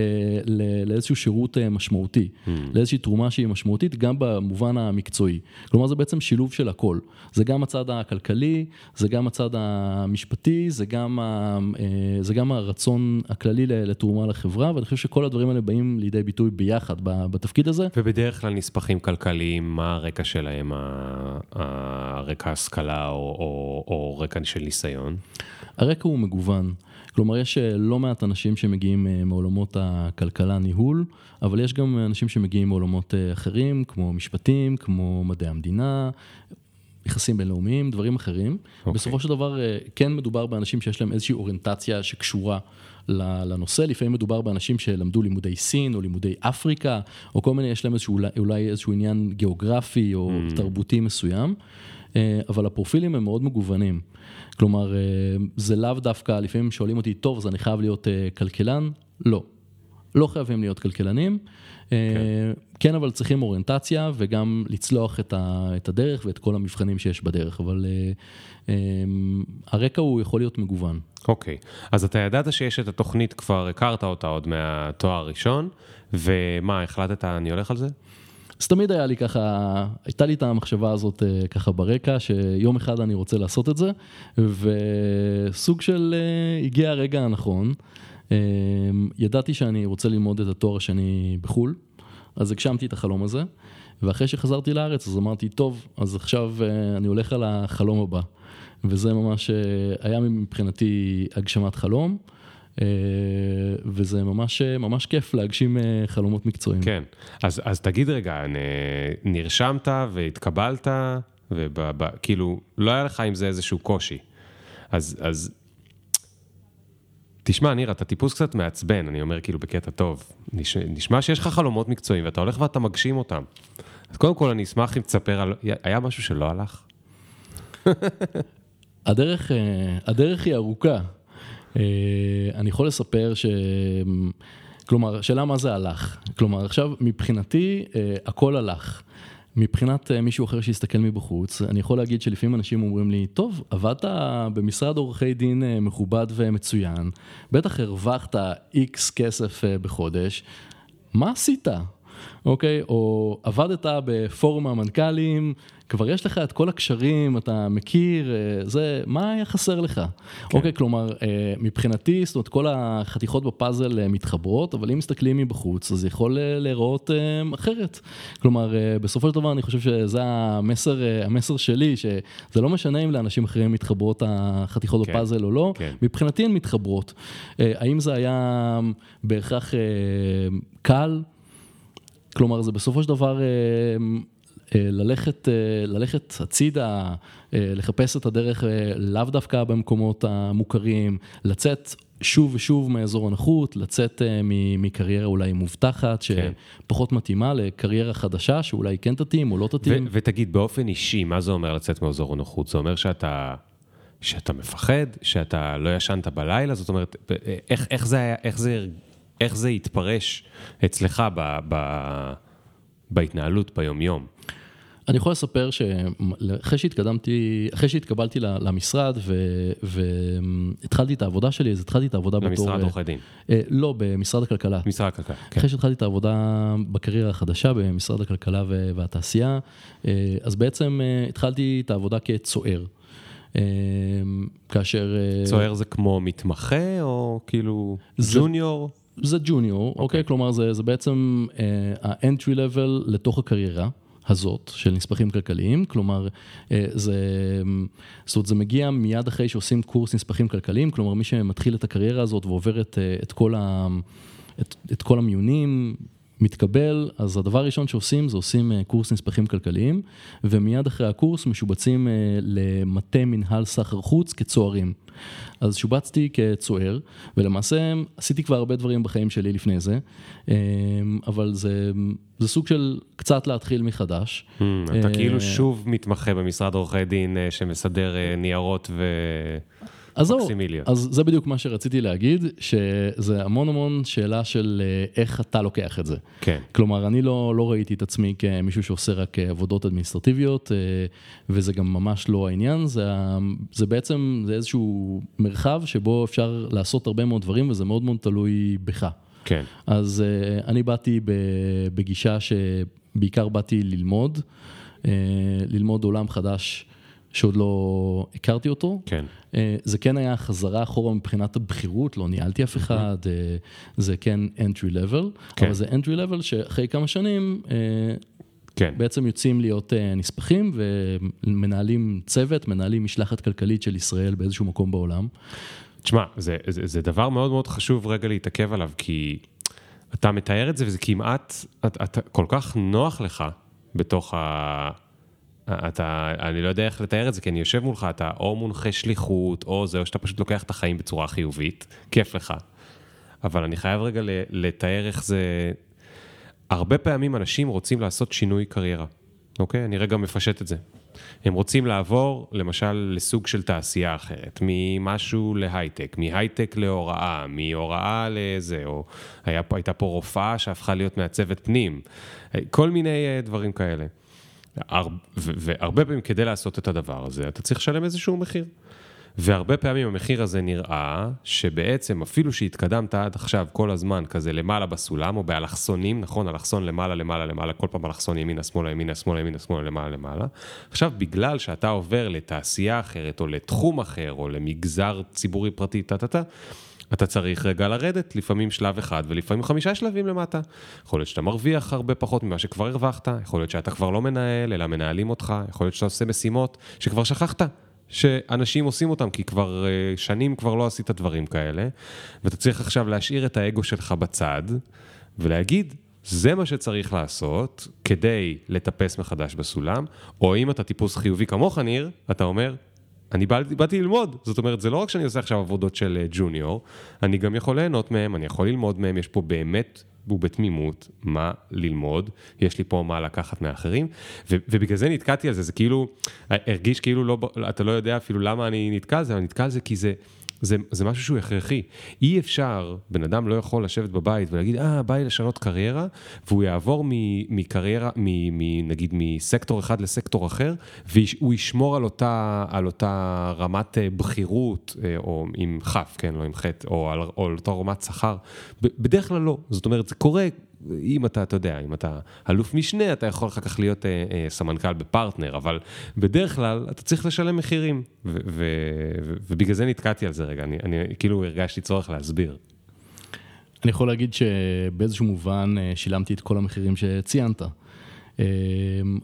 לאיזשהו שירות משמעותי, mm. לאיזושהי תרומה שהיא משמעותית גם במובן המקצועי. כלומר זה בעצם שילוב של הכל, זה גם הצד הכלכלי, זה גם הצד המשפטי, זה גם, זה גם הרצון הכללי. כללי לתרומה לחברה, ואני חושב שכל הדברים האלה באים לידי ביטוי ביחד בתפקיד הזה. ובדרך כלל נספחים כלכליים, מה הרקע שלהם, הרקע השכלה או, או, או רקע של ניסיון? הרקע הוא מגוון. כלומר, יש אה, לא מעט אנשים שמגיעים אה, מעולמות הכלכלה, ניהול, אבל יש גם אנשים שמגיעים מעולמות אה, אחרים, כמו משפטים, כמו מדעי המדינה, יחסים בינלאומיים, דברים אחרים. Okay. אוקיי. בסופו של דבר, כן מדובר באנשים שיש להם איזושהי אוריינטציה שקשורה לנושא, לפעמים מדובר באנשים שלמדו לימודי סין או לימודי אפריקה, או כל מיני, יש להם איזשהו, אולי איזשהו עניין גיאוגרפי או mm. תרבותי מסוים, אה, אבל הפרופילים הם מאוד מגוונים. כלומר, אה, זה לאו דווקא, לפעמים שואלים אותי, טוב, אז אני חייב להיות אה, כלכלן? לא. לא חייבים להיות כלכלנים. כן. כן, אבל צריכים אוריינטציה וגם לצלוח את, ה, את הדרך ואת כל המבחנים שיש בדרך, אבל uh, um, הרקע הוא יכול להיות מגוון. אוקיי, okay. אז אתה ידעת שיש את התוכנית, כבר הכרת אותה עוד מהתואר הראשון, ומה, החלטת, אני הולך על זה? אז תמיד היה לי ככה, הייתה לי את המחשבה הזאת uh, ככה ברקע, שיום אחד אני רוצה לעשות את זה, וסוג של uh, הגיע הרגע הנכון. Uh, ידעתי שאני רוצה ללמוד את התואר השני בחו"ל. אז הגשמתי את החלום הזה, ואחרי שחזרתי לארץ אז אמרתי, טוב, אז עכשיו אה, אני הולך על החלום הבא. וזה ממש אה, היה מבחינתי הגשמת חלום. אה, וזה ממש, ממש כיף להגשים חלומות מקצועיים. כן, אז, אז תגיד רגע, נרשמת והתקבלת, וכאילו, לא היה לך עם זה איזשהו קושי. אז, אז תשמע, ניר, אתה טיפוס קצת מעצבן, אני אומר כאילו בקטע טוב. נש... נשמע שיש לך חלומות מקצועיים ואתה הולך ואתה מגשים אותם. אז קודם כל, אני אשמח אם תספר על... היה משהו שלא הלך? הדרך, אה, הדרך היא ארוכה. אה, אני יכול לספר ש... כלומר, שאלה מה זה הלך. כלומר, עכשיו, מבחינתי, אה, הכל הלך. מבחינת אה, מישהו אחר שיסתכל מבחוץ, אני יכול להגיד שלפעמים אנשים אומרים לי, טוב, עבדת במשרד עורכי דין אה, מכובד ומצוין, בטח הרווחת איקס כסף אה, בחודש, מה עשית? אוקיי? או עבדת בפורום המנכ"לים, כבר יש לך את כל הקשרים, אתה מכיר, אה, זה, מה היה חסר לך? כן. אוקיי, כלומר, אה, מבחינתי, זאת אומרת, כל החתיכות בפאזל אה, מתחברות, אבל אם מסתכלים מבחוץ, אז יכול להיראות אחרת. כלומר, בסופו של דבר אני חושב שזה המסר, המסר שלי, שזה לא משנה אם לאנשים אחרים מתחברות החתיכות כן. בפאזל או לא, כן. מבחינתי הן מתחברות. האם זה היה בהכרח קל? כלומר, זה בסופו של דבר... אה, ללכת, אה, ללכת הצידה, אה, לחפש את הדרך לאו דווקא במקומות המוכרים, לצאת שוב ושוב מאזור הנוחות, לצאת מקריירה אולי מובטחת, כן. שפחות מתאימה לקריירה חדשה, שאולי כן תתאים או לא תתאים. ותגיד, באופן אישי, מה זה אומר לצאת מאזור הנוחות? זה אומר שאתה... שאתה מפחד, שאתה לא ישנת בלילה, זאת אומרת, איך, איך, זה, היה, איך, זה, איך זה התפרש אצלך ב, ב, בהתנהלות ביומיום? אני יכול לספר שאחרי שהתקדמתי, אחרי שהתקבלתי למשרד והתחלתי את העבודה שלי, אז התחלתי את העבודה בתור... למשרד עורכי דין. אה, לא, במשרד הכלכלה. משרד הכלכלה, כן. אחרי שהתחלתי את העבודה בקריירה החדשה במשרד הכלכלה והתעשייה, אה, אז בעצם אה, התחלתי את העבודה כצוער. כאשר... צוער זה כמו מתמחה או כאילו ג'וניור? זה ג'וניור, okay. אוקיי? כלומר זה, זה בעצם ה-entry level לתוך הקריירה. הזאת של נספחים כלכליים, כלומר זה, זאת אומרת, זה מגיע מיד אחרי שעושים קורס נספחים כלכליים, כלומר מי שמתחיל את הקריירה הזאת ועובר את, את, כל, ה, את, את כל המיונים, מתקבל, אז הדבר הראשון שעושים זה עושים אה, קורס נספחים כלכליים, ומיד אחרי הקורס משובצים אה, למטה מנהל סחר חוץ כצוערים. אז שובצתי כצוער, ולמעשה עשיתי כבר הרבה דברים בחיים שלי לפני זה, אה, אבל זה, זה סוג של קצת להתחיל מחדש. Hmm, אתה כאילו שוב מתמחה במשרד עורכי דין שמסדר ניירות ו... אז זהו, אז זה בדיוק מה שרציתי להגיד, שזה המון המון שאלה של אה, איך אתה לוקח את זה. כן. כלומר, אני לא, לא ראיתי את עצמי כמישהו שעושה רק אה, עבודות אדמיניסטרטיביות, אה, וזה גם ממש לא העניין, זה, זה בעצם, זה איזשהו מרחב שבו אפשר לעשות הרבה מאוד דברים, וזה מאוד מאוד תלוי בך. כן. אז אני באתי בגישה שבעיקר באתי ללמוד, ללמוד עולם חדש. שעוד לא הכרתי אותו. כן. אה, זה כן היה חזרה אחורה מבחינת הבכירות, לא ניהלתי אף אחד, אה, זה כן entry level, כן. אבל זה entry level שאחרי כמה שנים אה, כן. בעצם יוצאים להיות נספחים ומנהלים צוות, מנהלים משלחת כלכלית של ישראל באיזשהו מקום בעולם. תשמע, זה, זה, זה דבר מאוד מאוד חשוב רגע להתעכב עליו, כי אתה מתאר את זה וזה כמעט, אתה, אתה כל כך נוח לך בתוך ה... אתה, אני לא יודע איך לתאר את זה, כי אני יושב מולך, אתה או מונחה שליחות, או זה, או שאתה פשוט לוקח את החיים בצורה חיובית, כיף לך. אבל אני חייב רגע לתאר איך זה... הרבה פעמים אנשים רוצים לעשות שינוי קריירה, אוקיי? אני רגע מפשט את זה. הם רוצים לעבור, למשל, לסוג של תעשייה אחרת, ממשהו להייטק, מהייטק להוראה, מהוראה לזה, או היה, הייתה פה רופאה שהפכה להיות מעצבת פנים, כל מיני אה, דברים כאלה. והרבה פעמים כדי לעשות את הדבר הזה, אתה צריך לשלם איזשהו מחיר. והרבה פעמים המחיר הזה נראה שבעצם אפילו שהתקדמת עד עכשיו כל הזמן כזה למעלה בסולם או באלכסונים, נכון? אלכסון למעלה, למעלה, למעלה, כל פעם אלכסון ימינה, שמאלה, ימינה, שמאלה, ימינה, שמאלה, למעלה, למעלה. עכשיו, בגלל שאתה עובר לתעשייה אחרת או לתחום אחר או למגזר ציבורי פרטי, טה-טה-טה, אתה צריך רגע לרדת, לפעמים שלב אחד ולפעמים חמישה שלבים למטה. יכול להיות שאתה מרוויח הרבה פחות ממה שכבר הרווחת, יכול להיות שאתה כבר לא מנהל, אלא מנהלים אותך, יכול להיות שאתה עושה משימות שכבר שכחת. שאנשים עושים אותם, כי כבר אה, שנים כבר לא עשית דברים כאלה, ואתה צריך עכשיו להשאיר את האגו שלך בצד, ולהגיד, זה מה שצריך לעשות כדי לטפס מחדש בסולם, או אם אתה טיפוס חיובי כמוך, ניר, אתה אומר, אני באתי, באתי ללמוד, זאת אומרת, זה לא רק שאני עושה עכשיו עבודות של ג'וניור, אה, אני גם יכול ליהנות מהם, אני יכול ללמוד מהם, יש פה באמת, ובתמימות, מה ללמוד, יש לי פה מה לקחת מאחרים, ו- ובגלל זה נתקעתי על זה, זה כאילו, הרגיש כאילו לא, אתה לא יודע אפילו למה אני נתקע על זה, אבל נתקע על זה כי זה... זה, זה משהו שהוא הכרחי. אי אפשר, בן אדם לא יכול לשבת בבית ולהגיד, אה, בא לי לשנות קריירה, והוא יעבור מקריירה, נגיד מסקטור אחד לסקטור אחר, והוא ישמור על אותה, על אותה רמת אה, בכירות, אה, או עם כף, כן, לא עם חטא, או על, או על אותה רמת שכר. בדרך כלל לא. זאת אומרת, זה קורה אם אתה, אתה יודע, אם אתה אלוף משנה, אתה יכול אחר כך להיות אה, אה, סמנכ"ל בפרטנר, אבל בדרך כלל אתה צריך לשלם מחירים, ו- ו- ו- ובגלל זה נתקעתי על זה רגע, אני, אני כאילו הרגשתי צורך להסביר. אני יכול להגיד שבאיזשהו מובן אה, שילמתי את כל המחירים שציינת. אה,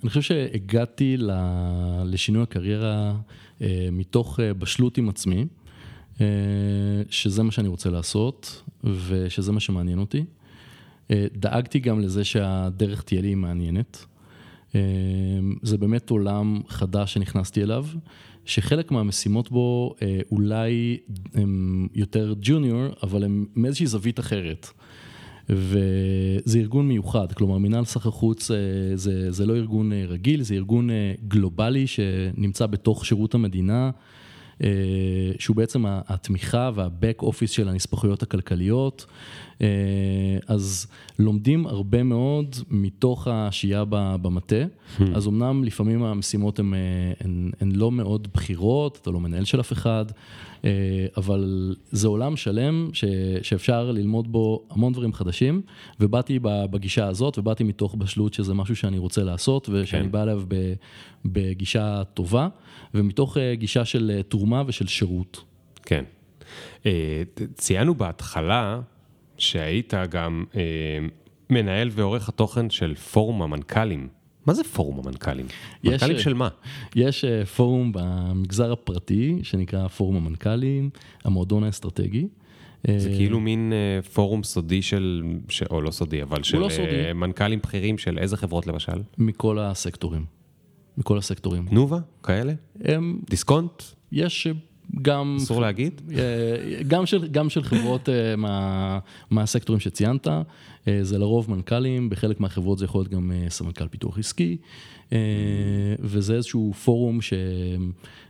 אני חושב שהגעתי לשינוי הקריירה אה, מתוך בשלות עם עצמי, שזה מה שאני רוצה לעשות ושזה מה שמעניין אותי. אה, דאגתי גם לזה שהדרך תהיה לי מעניינת. אה, זה באמת עולם חדש שנכנסתי אליו, שחלק מהמשימות בו אה, אולי הם יותר ג'וניור, אבל הם מאיזושהי זווית אחרת. וזה ארגון מיוחד, כלומר מינהל סחר חוץ זה, זה לא ארגון רגיל, זה ארגון גלובלי שנמצא בתוך שירות המדינה. אה, שהוא בעצם התמיכה והבק אופיס של הנספחויות הכלכליות. אה, אז לומדים הרבה מאוד מתוך השהייה במטה, hmm. אז אמנם לפעמים המשימות הן, הן, הן לא מאוד בכירות, אתה לא מנהל של אף אחד, אה, אבל זה עולם שלם ש, שאפשר ללמוד בו המון דברים חדשים, ובאתי בגישה הזאת, ובאתי מתוך בשלות שזה משהו שאני רוצה לעשות, ושאני כן. בא אליו בגישה טובה, ומתוך גישה של תרומה ושל שירות. כן. ציינו בהתחלה שהיית גם אה, מנהל ועורך התוכן של פורום המנכ"לים. מה זה פורום המנכ"לים? יש, מנכ"לים אה, של מה? יש אה, פורום במגזר הפרטי, שנקרא פורום המנכ"לים, המועדון האסטרטגי. זה אה, כאילו מין אה, פורום סודי של, ש- או לא סודי, אבל של לא אה, סודי. מנכ"לים בכירים של איזה חברות למשל? מכל הסקטורים. מכל הסקטורים. תנובה? כאלה? הם, דיסקונט? יש גם אסור להגיד? אה, גם של, גם של חברות אה, מה, מהסקטורים שציינת, אה, זה לרוב מנכ"לים, בחלק מהחברות זה יכול להיות גם סמנכ"ל פיתוח עסקי, וזה איזשהו פורום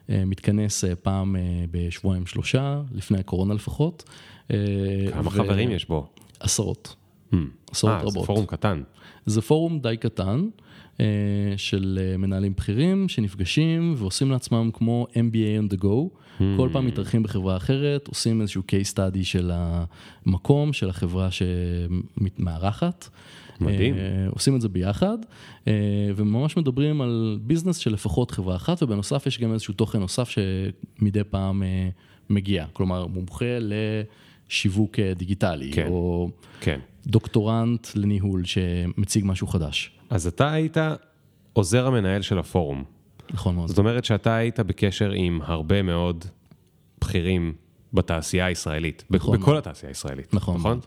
שמתכנס פעם בשבועיים שלושה, לפני הקורונה לפחות. כמה ו- חברים יש בו? עשרות. Hmm. עשרות זה רבות. פורום קטן. זה פורום די קטן של מנהלים בכירים שנפגשים ועושים לעצמם כמו MBA on the go. כל פעם מתארחים בחברה אחרת, עושים איזשהו case study של המקום, של החברה שמארחת. מדהים. אה, עושים את זה ביחד, אה, וממש מדברים על ביזנס של לפחות חברה אחת, ובנוסף יש גם איזשהו תוכן נוסף שמדי פעם אה, מגיע. כלומר, מומחה לשיווק דיגיטלי, כן. או כן. דוקטורנט לניהול שמציג משהו חדש. אז אתה היית עוזר המנהל של הפורום. נכון מאוד. זאת אומרת שאתה היית בקשר עם הרבה מאוד בכירים בתעשייה הישראלית. נכון. בכל התעשייה הישראלית. נכון. נכון?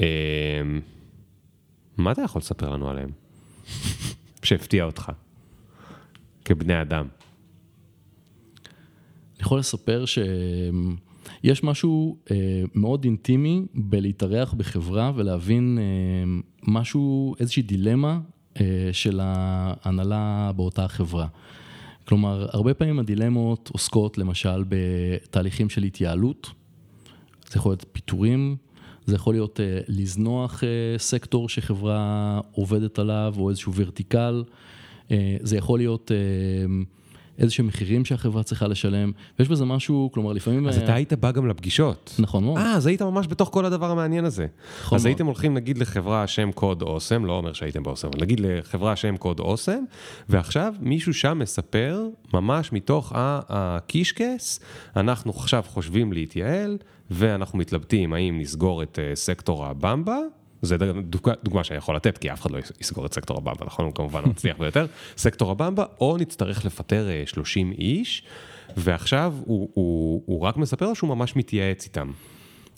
אמ, מה אתה יכול לספר לנו עליהם? שהפתיע אותך. כבני אדם. אני יכול לספר שיש משהו אה, מאוד אינטימי בלהתארח בחברה ולהבין אה, משהו, איזושהי דילמה של ההנהלה באותה חברה. כלומר, הרבה פעמים הדילמות עוסקות למשל בתהליכים של התייעלות, זה יכול להיות פיטורים, זה יכול להיות אה, לזנוח אה, סקטור שחברה עובדת עליו או איזשהו ורטיקל, אה, זה יכול להיות אה, איזה שהם מחירים שהחברה צריכה לשלם, ויש בזה משהו, כלומר לפעמים... אז אה, אתה היית בא גם לפגישות. נכון מאוד. אה, אז היית ממש בתוך כל הדבר המעניין הזה. נכון אז מאוד. הייתם הולכים נגיד לחברה שם קוד אוסם, לא אומר שהייתם באוסם, אבל נגיד לחברה שם קוד אוסם, ועכשיו מישהו שם מספר, ממש מתוך הקישקס, אנחנו עכשיו חושבים להתייעל, ואנחנו מתלבטים האם נסגור את אה, סקטור הבמבה. זה דוגמה, דוגמה שאני יכול לתת, כי אף אחד לא יסגור את סקטור הבמבה, נכון? הוא כמובן המצליח ביותר. סקטור הבמבה, או נצטרך לפטר אה, 30 איש, ועכשיו הוא, הוא, הוא רק מספר שהוא ממש מתייעץ איתם.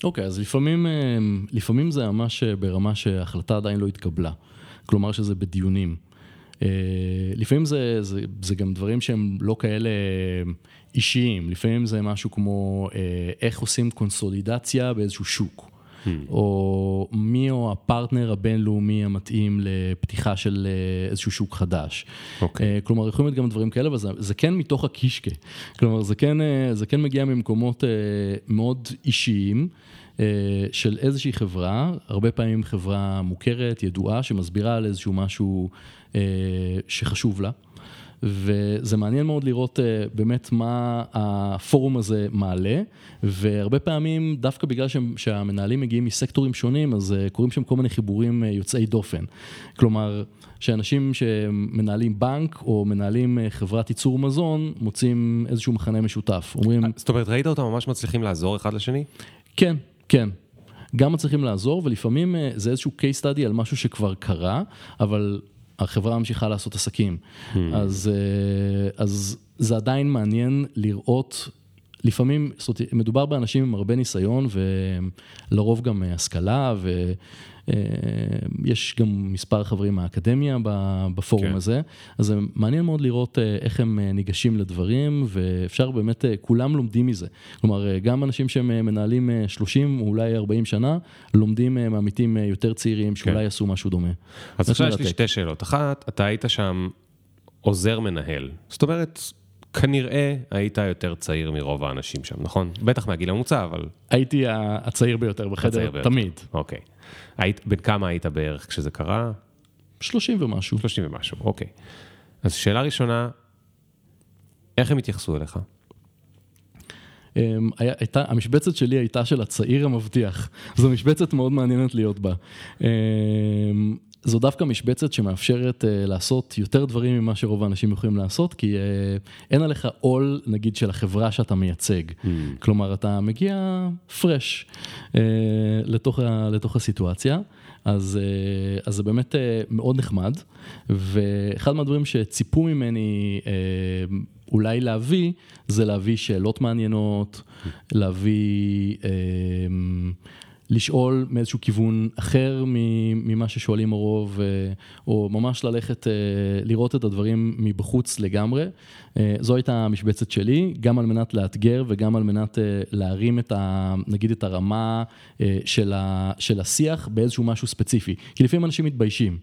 אוקיי, אז לפעמים, אה, לפעמים זה ממש אה, ברמה שההחלטה עדיין לא התקבלה. כלומר שזה בדיונים. אה, לפעמים זה, זה, זה גם דברים שהם לא כאלה אה, אישיים, לפעמים זה משהו כמו אה, איך עושים קונסולידציה באיזשהו שוק. או מי הוא הפרטנר הבינלאומי המתאים לפתיחה של אה, איזשהו שוק חדש. אוקיי. אה, כלומר, יכולים להיות גם דברים כאלה, אבל זה, כן מתוך הקישקה. כלומר, זה כן, אה, זה כן מגיע ממקומות מאוד אישיים. של איזושהי חברה, הרבה פעמים חברה מוכרת, ידועה, שמסבירה על איזשהו משהו אה, שחשוב לה. וזה מעניין מאוד לראות אה, באמת מה הפורום הזה מעלה, והרבה פעמים דווקא בגלל שהם- שהמנהלים מגיעים מסקטורים שונים, אז אה, קורים שם כל מיני חיבורים אה, יוצאי דופן. כלומר, שאנשים שמנהלים בנק או מנהלים אה, חברת ייצור מזון, מוצאים איזשהו מכנה משותף. אומרים, זאת אומרת, ראית אותם ממש מצליחים לעזור אחד לשני? כן, כן. גם מצליחים לעזור, ולפעמים זה איזשהו case study על משהו שכבר קרה, אבל החברה ממשיכה לעשות עסקים. אז, אה, אז זה עדיין מעניין לראות, לפעמים, זאת אומרת, מדובר באנשים עם הרבה ניסיון, ולרוב גם אה, השכלה, ויש גם מספר חברים מהאקדמיה בפורום כן. הזה, אז זה מעניין מאוד לראות אה, איך הם אה, ניגשים לדברים, ואפשר באמת, אה, כולם לומדים מזה. כלומר, אה, גם אנשים שהם אה, מנהלים אה, 30 או אולי 40 שנה, לומדים אה, מעמיתים אה, יותר צעירים שאולי כן. יעשו משהו דומה. אז עכשיו יש לי. שתי שאלות. אחת, אתה היית שם עוזר מנהל. זאת אומרת, כנראה היית יותר צעיר מרוב האנשים שם, נכון? בטח מהגיל הממוצע, אבל... הייתי הצעיר ביותר בחדר, הצעיר ביותר. תמיד. אוקיי. היית, בן כמה היית בערך כשזה קרה? 30 ומשהו. 30 ומשהו, אוקיי. אז שאלה ראשונה, איך הם התייחסו אליך? אמ, היה- הייתה, המשבצת שלי הייתה של הצעיר המבטיח. זו משבצת מאוד מעניינת להיות בה. זו דווקא משבצת שמאפשרת uh, לעשות יותר דברים ממה שרוב האנשים יכולים לעשות, כי uh, אין עליך עול, נגיד, של החברה שאתה מייצג. Mm. כלומר, אתה מגיע פרש uh, לתוך, לתוך הסיטואציה. אז, אה, אז זה באמת אה, מאוד נחמד, ואחד מהדברים שציפו ממני אה, אולי להביא, זה להביא שאלות מעניינות, להביא... לשאול מאיזשהו כיוון אחר ממה ששואלים הרוב, אה, או ממש ללכת, אה, לראות את הדברים מבחוץ לגמרי. אה, זו הייתה המשבצת שלי, גם על מנת לאתגר וגם על מנת להרים את ה... נגיד את הרמה של, של השיח באיזשהו משהו ספציפי. כי לפעמים אנשים מתביישים.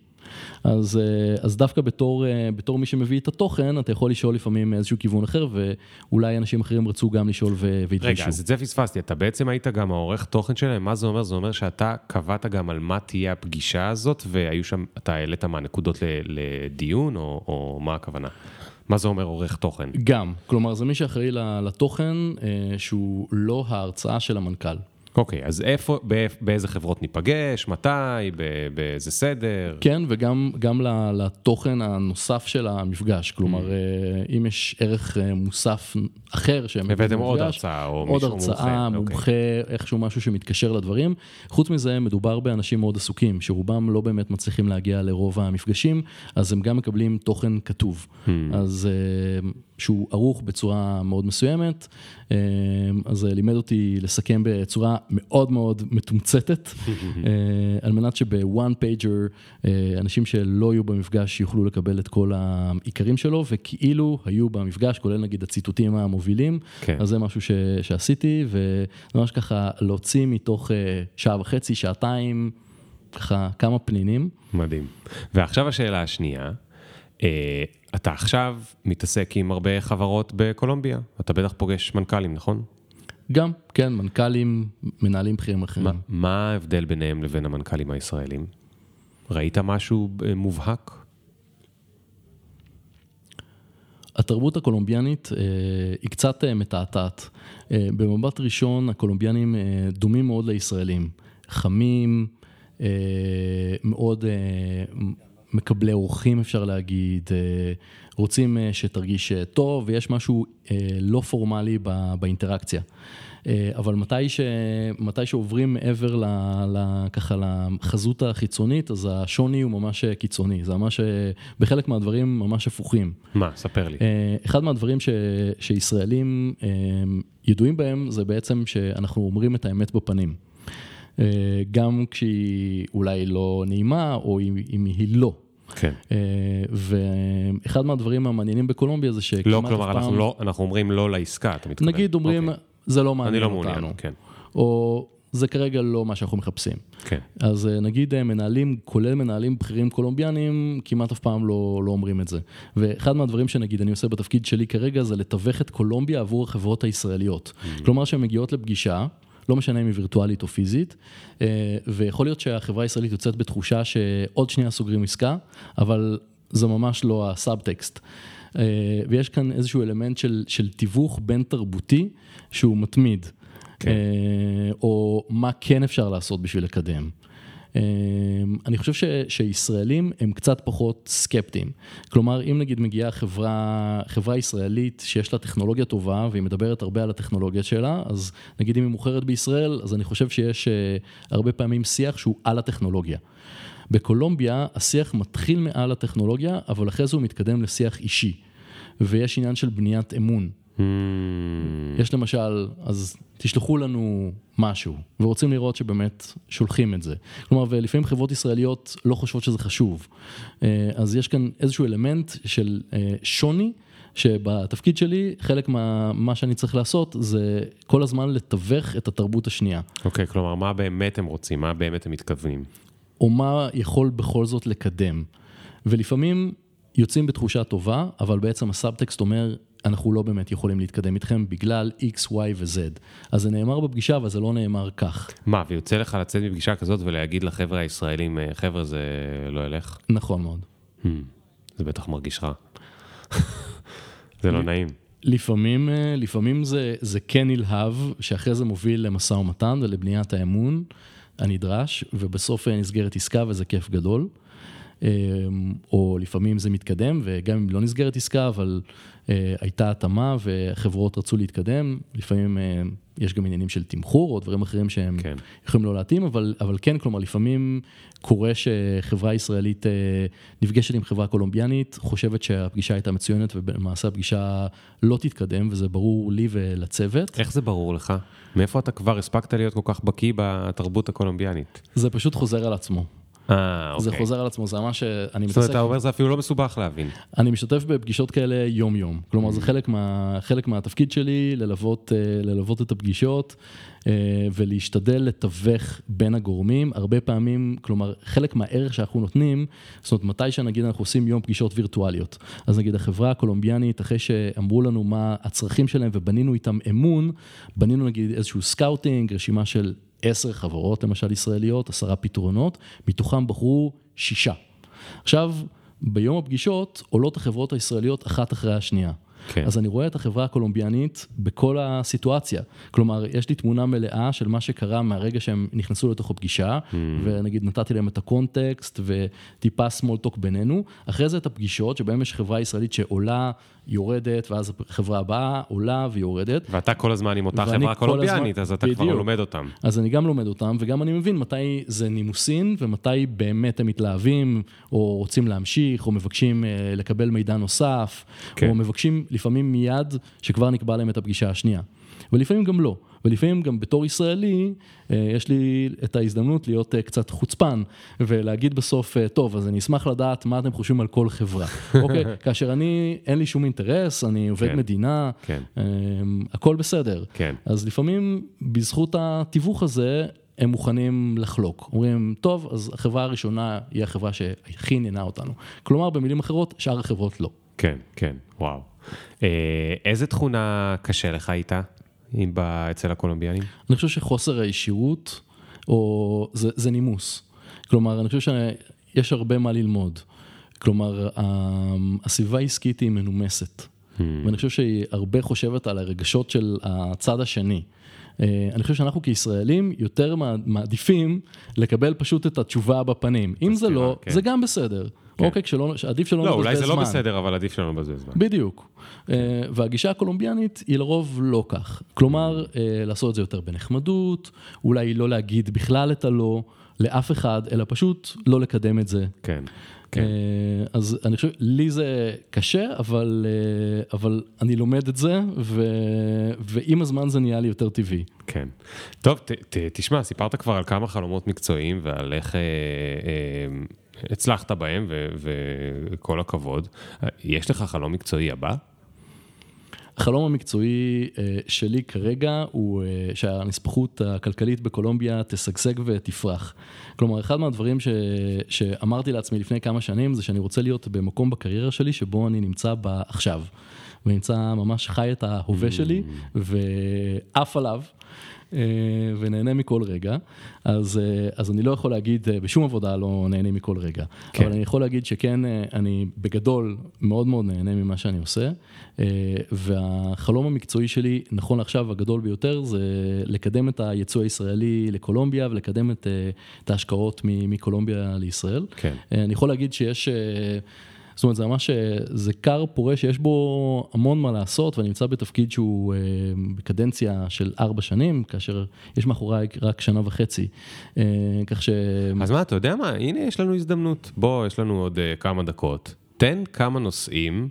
אז, אה, אז דווקא בתור, אה, בתור מי שמביא את התוכן, אתה יכול לשאול לפעמים איזשהו כיוון אחר, ואולי אנשים אחרים רצו גם לשאול והתביישו. רגע, אז את זה פספסתי, אתה בעצם היית גם העורך תוכן שלהם, מה זה אומר? זה אומר שאתה קבעת גם על מה תהיה הפגישה הזאת, והיו שם, אתה העלית מהנקודות לדיון, או, או מה הכוונה? מה זה אומר עורך תוכן? גם, כלומר זה מי שאחראי לתוכן אה, שהוא לא ההרצאה של המנכ"ל. אוקיי, אז איפה, באיזה חברות ניפגש, מתי, באיזה סדר? כן, וגם לתוכן הנוסף של המפגש. כלומר, mm. אה, אם יש ערך אה, מוסף אחר שהם... הבאתם עוד הרצאה או מישהו מומחה. עוד הרצאה, אוקיי. מומחה, איכשהו משהו שמתקשר לדברים. חוץ מזה, מדובר באנשים מאוד עסוקים, שרובם לא באמת מצליחים להגיע לרוב המפגשים, אז הם גם מקבלים תוכן כתוב. Mm. אז אה, שהוא ערוך בצורה מאוד מסוימת, אז זה לימד אותי לסכם בצורה מאוד מאוד מתומצתת, אה, על מנת שב one pager אה, אנשים שלא יהיו במפגש יוכלו לקבל את כל העיקרים שלו, וכאילו היו במפגש, כולל נגיד הציטוטים המובילים, כן. אז זה משהו ש, שעשיתי, וממש ככה להוציא מתוך אה, שעה וחצי, שעתיים, ככה כמה פנינים. מדהים. ועכשיו השאלה השנייה. אתה עכשיו מתעסק עם הרבה חברות בקולומביה, אתה בטח פוגש מנכ"לים, נכון? גם, כן, מנכ"לים, מנהלים בכירים אחרים. מה, מה ההבדל ביניהם לבין המנכ"לים הישראלים? ראית משהו אה, מובהק? התרבות הקולומביאנית אה, היא קצת אה, מתעתעת. אה, במבט ראשון, הקולומביאנים אה, דומים מאוד לישראלים. חמים, אה, מאוד אה, מקבלי אורחים אפשר להגיד, אה, רוצים אה, שתרגיש אה, טוב, ויש משהו לא פורמלי באינטראקציה. אבל מתי, ש... מתי שעוברים מעבר ל... ל... ככה לחזות החיצונית, אז השוני הוא ממש קיצוני, זה ממש, בחלק מהדברים ממש הפוכים. מה? ספר לי. אחד מהדברים ש... שישראלים ידועים בהם, זה בעצם שאנחנו אומרים את האמת בפנים. גם כשהיא אולי לא נעימה, או אם היא לא. כן. אה, ואחד מהדברים המעניינים בקולומביה זה שכמעט לא, כלומר, פעם... אנחנו, לא, אנחנו אומרים לא לעסקה, אתה מתכוון. נגיד אומרים, אוקיי. זה לא מעניין אותנו. אני לא מעוניין, כן. או זה כרגע לא מה שאנחנו מחפשים. כן. אז אה, נגיד אה, מנהלים, כולל מנהלים בכירים קולומביאנים, כמעט אף פעם לא, לא אומרים את זה. ואחד מהדברים שנגיד אני עושה בתפקיד שלי כרגע זה לתווך את קולומביה עבור החברות הישראליות. Mm. כלומר שהן מגיעות לפגישה, לא משנה אם היא וירטואלית או פיזית, אה, ויכול להיות שהחברה הישראלית יוצאת בתחושה שעוד שנייה סוגרים עסקה, אבל זה ממש לא הסאבטקסט. אה, ויש כאן איזשהו אלמנט של, של תיווך בין תרבותי שהוא מתמיד, כן. אה, או מה כן אפשר לעשות בשביל לקדם. אמ, אני חושב ש, שישראלים הם קצת פחות סקפטיים. כלומר, אם נגיד מגיעה חברה, חברה ישראלית שיש לה טכנולוגיה טובה והיא מדברת הרבה על הטכנולוגיה שלה, אז נגיד אם היא מוכרת בישראל, אז אני חושב שיש אה, הרבה פעמים שיח שהוא על הטכנולוגיה. בקולומביה השיח מתחיל מעל הטכנולוגיה, אבל אחרי זה הוא מתקדם לשיח אישי. ויש עניין של בניית אמון. Hmm. יש למשל, אז תשלחו לנו משהו, ורוצים לראות שבאמת שולחים את זה. כלומר, ולפעמים חברות ישראליות לא חושבות שזה חשוב. אה, אז יש כאן איזשהו אלמנט של אה, שוני. שבתפקיד שלי, חלק מה שאני צריך לעשות זה כל הזמן לתווך את התרבות השנייה. אוקיי, okay, כלומר, מה באמת הם רוצים? מה באמת הם מתכוונים? או מה יכול בכל זאת לקדם. ולפעמים יוצאים בתחושה טובה, אבל בעצם הסאבטקסט אומר, אנחנו לא באמת יכולים להתקדם איתכם בגלל X, Y ו-Z. אז זה נאמר בפגישה, אבל זה לא נאמר כך. מה, ויוצא לך לצאת מפגישה כזאת ולהגיד לחבר'ה הישראלים, אה, חבר'ה, זה לא ילך? נכון מאוד. Hmm, זה בטח מרגיש רע. זה לא נעים. לפעמים, אה, לפעמים זה, זה כן נלהב, שאחרי זה מוביל למשא ומתן ולבניית האמון. הנדרש, ובסוף נסגרת עסקה וזה כיף גדול. או לפעמים זה מתקדם, וגם אם לא נסגרת עסקה, אבל הייתה התאמה וחברות רצו להתקדם, לפעמים יש גם עניינים של תמחור או דברים אחרים שהם כן. יכולים לא להתאים, אבל, אבל כן, כלומר, לפעמים קורה שחברה ישראלית נפגשת עם חברה קולומביאנית, חושבת שהפגישה הייתה מצוינת ובמעשה הפגישה לא תתקדם, וזה ברור לי ולצוות. איך זה ברור לך? מאיפה אתה כבר הספקת להיות כל כך בקיא בתרבות הקולומביאנית? זה פשוט חוזר על עצמו. אה, אוקיי. זה חוזר על עצמו, זה ממש, אני מתעסק... זאת אומרת, אתה אומר, זה אפילו לא מסובך להבין. אני משתתף בפגישות כאלה יום-יום. כלומר, זה mm. חלק, מה, חלק מהתפקיד שלי, ללוות, אה, ללוות את הפגישות אה, ולהשתדל לתווך בין הגורמים. הרבה פעמים, כלומר, חלק מהערך שאנחנו נותנים, זאת אומרת, מתי שנגיד אנחנו עושים יום פגישות וירטואליות. אז נגיד החברה הקולומביאנית, אחרי שאמרו לנו מה הצרכים שלהם ובנינו איתם אמון, בנינו נגיד איזשהו scouting, רשימה של עשר חברות למשל ישראליות, עשרה פתרונות, מתוכם בחרו שישה. עכשיו, ביום הפגישות עולות החברות הישראליות אחת אחרי השנייה. כן. אז אני רואה את החברה הקולומביאנית בכל הסיטואציה. כלומר, יש לי תמונה מלאה של מה שקרה מהרגע שהם נכנסו לתוך הפגישה, אממ. ונגיד נתתי להם את הקונטקסט וטיפה small talk בינינו. אחרי זה את הפגישות, שבהן יש חברה ישראלית שעולה, יורדת, ואז החברה הבאה עולה ויורדת. ואתה כל הזמן עם אותה חברה קולומביאנית, אז אתה בדיוק. כבר לומד אותם. אז אני גם לומד אותם, וגם אני מבין מתי זה נימוסין, ומתי באמת הם מתלהבים, או רוצים להמשיך, או מבקשים uh, לקבל מידע נוסף, כן. או מבקשים לפעמים מיד שכבר נקבע להם את הפגישה השנייה. ולפעמים גם לא. ולפעמים גם בתור ישראלי, אה, יש לי את ההזדמנות להיות אה, קצת חוצפן, ולהגיד בסוף, אה, טוב, אז אני אשמח לדעת מה אתם חושבים על כל חברה. אוקיי? כאשר אני, אין לי שום אינטרס, אני עובד כן, מדינה, כן. הכל בסדר. כן. אז לפעמים, בזכות התיווך הזה, הם מוכנים לחלוק. אומרים, טוב, אז החברה הראשונה היא החברה שהכי עניינה אותנו. כלומר, במילים אחרות, שאר החברות לא. כן, כן, וואו. איזה תכונה קשה לך איתה? אצל הקולומביאנים? אני חושב שחוסר הישירות, או זה, זה נימוס. כלומר, אני חושב שיש הרבה מה ללמוד. כלומר, הסביבה העסקית היא מנומסת. Hmm. ואני חושב שהיא הרבה חושבת על הרגשות של הצד השני. אה, אני חושב שאנחנו כישראלים יותר מעדיפים לקבל פשוט את התשובה בפנים. אם זה לא, כן. זה גם בסדר. כן. אוקיי, כשלא, עדיף שלא לא, נבזבז זמן. לא, אולי זה לא בסדר, אבל עדיף שלא נבזבז זמן. בדיוק. כן. והגישה הקולומביאנית היא לרוב לא כך. כלומר, אה, לעשות את זה יותר בנחמדות, אולי לא להגיד בכלל את הלא לאף אחד, אלא פשוט לא לקדם את זה. כן. כן. אה, אז אני חושב, לי זה קשה, אבל, אבל אני לומד את זה, ו, ועם הזמן זה נהיה לי יותר טבעי. כן. טוב, ת, ת, תשמע, סיפרת כבר על כמה חלומות מקצועיים ועל איך... אה, אה, הצלחת בהם, וכל הכבוד. יש לך חלום מקצועי הבא? החלום המקצועי אה, שלי כרגע הוא אה, שהנספחות הכלכלית בקולומביה תשגשג ותפרח. כלומר, אחד מהדברים ש... שאמרתי לעצמי לפני כמה שנים זה שאני רוצה להיות במקום בקריירה שלי שבו אני נמצא בה עכשיו. ונמצא ממש חי את ההווה שלי mm. ועף עליו. אה, ונהנה מכל רגע, אז, אה, אז אני לא יכול להגיד, אה, בשום עבודה לא נהנה מכל רגע, כן. אבל אני יכול להגיד שכן, אני בגדול מאוד מאוד נהנה ממה שאני עושה, והחלום המקצועי שלי, נכון לעכשיו, הגדול ביותר, זה לקדם את הייצוא הישראלי לקולומביה ולקדם את, את ההשקעות מקולומביה לישראל. כן. אני יכול להגיד שיש... זאת אומרת, זה ממש, אה, זה כר פורה שיש בו המון מה לעשות, ואני נמצא בתפקיד שהוא אה, בקדנציה של ארבע שנים, כאשר יש מאחוריי רק שנה וחצי. אה, כך ש... אז מה, אתה יודע מה, הנה יש לנו הזדמנות. בוא, יש לנו עוד כמה דקות. תן כמה נושאים.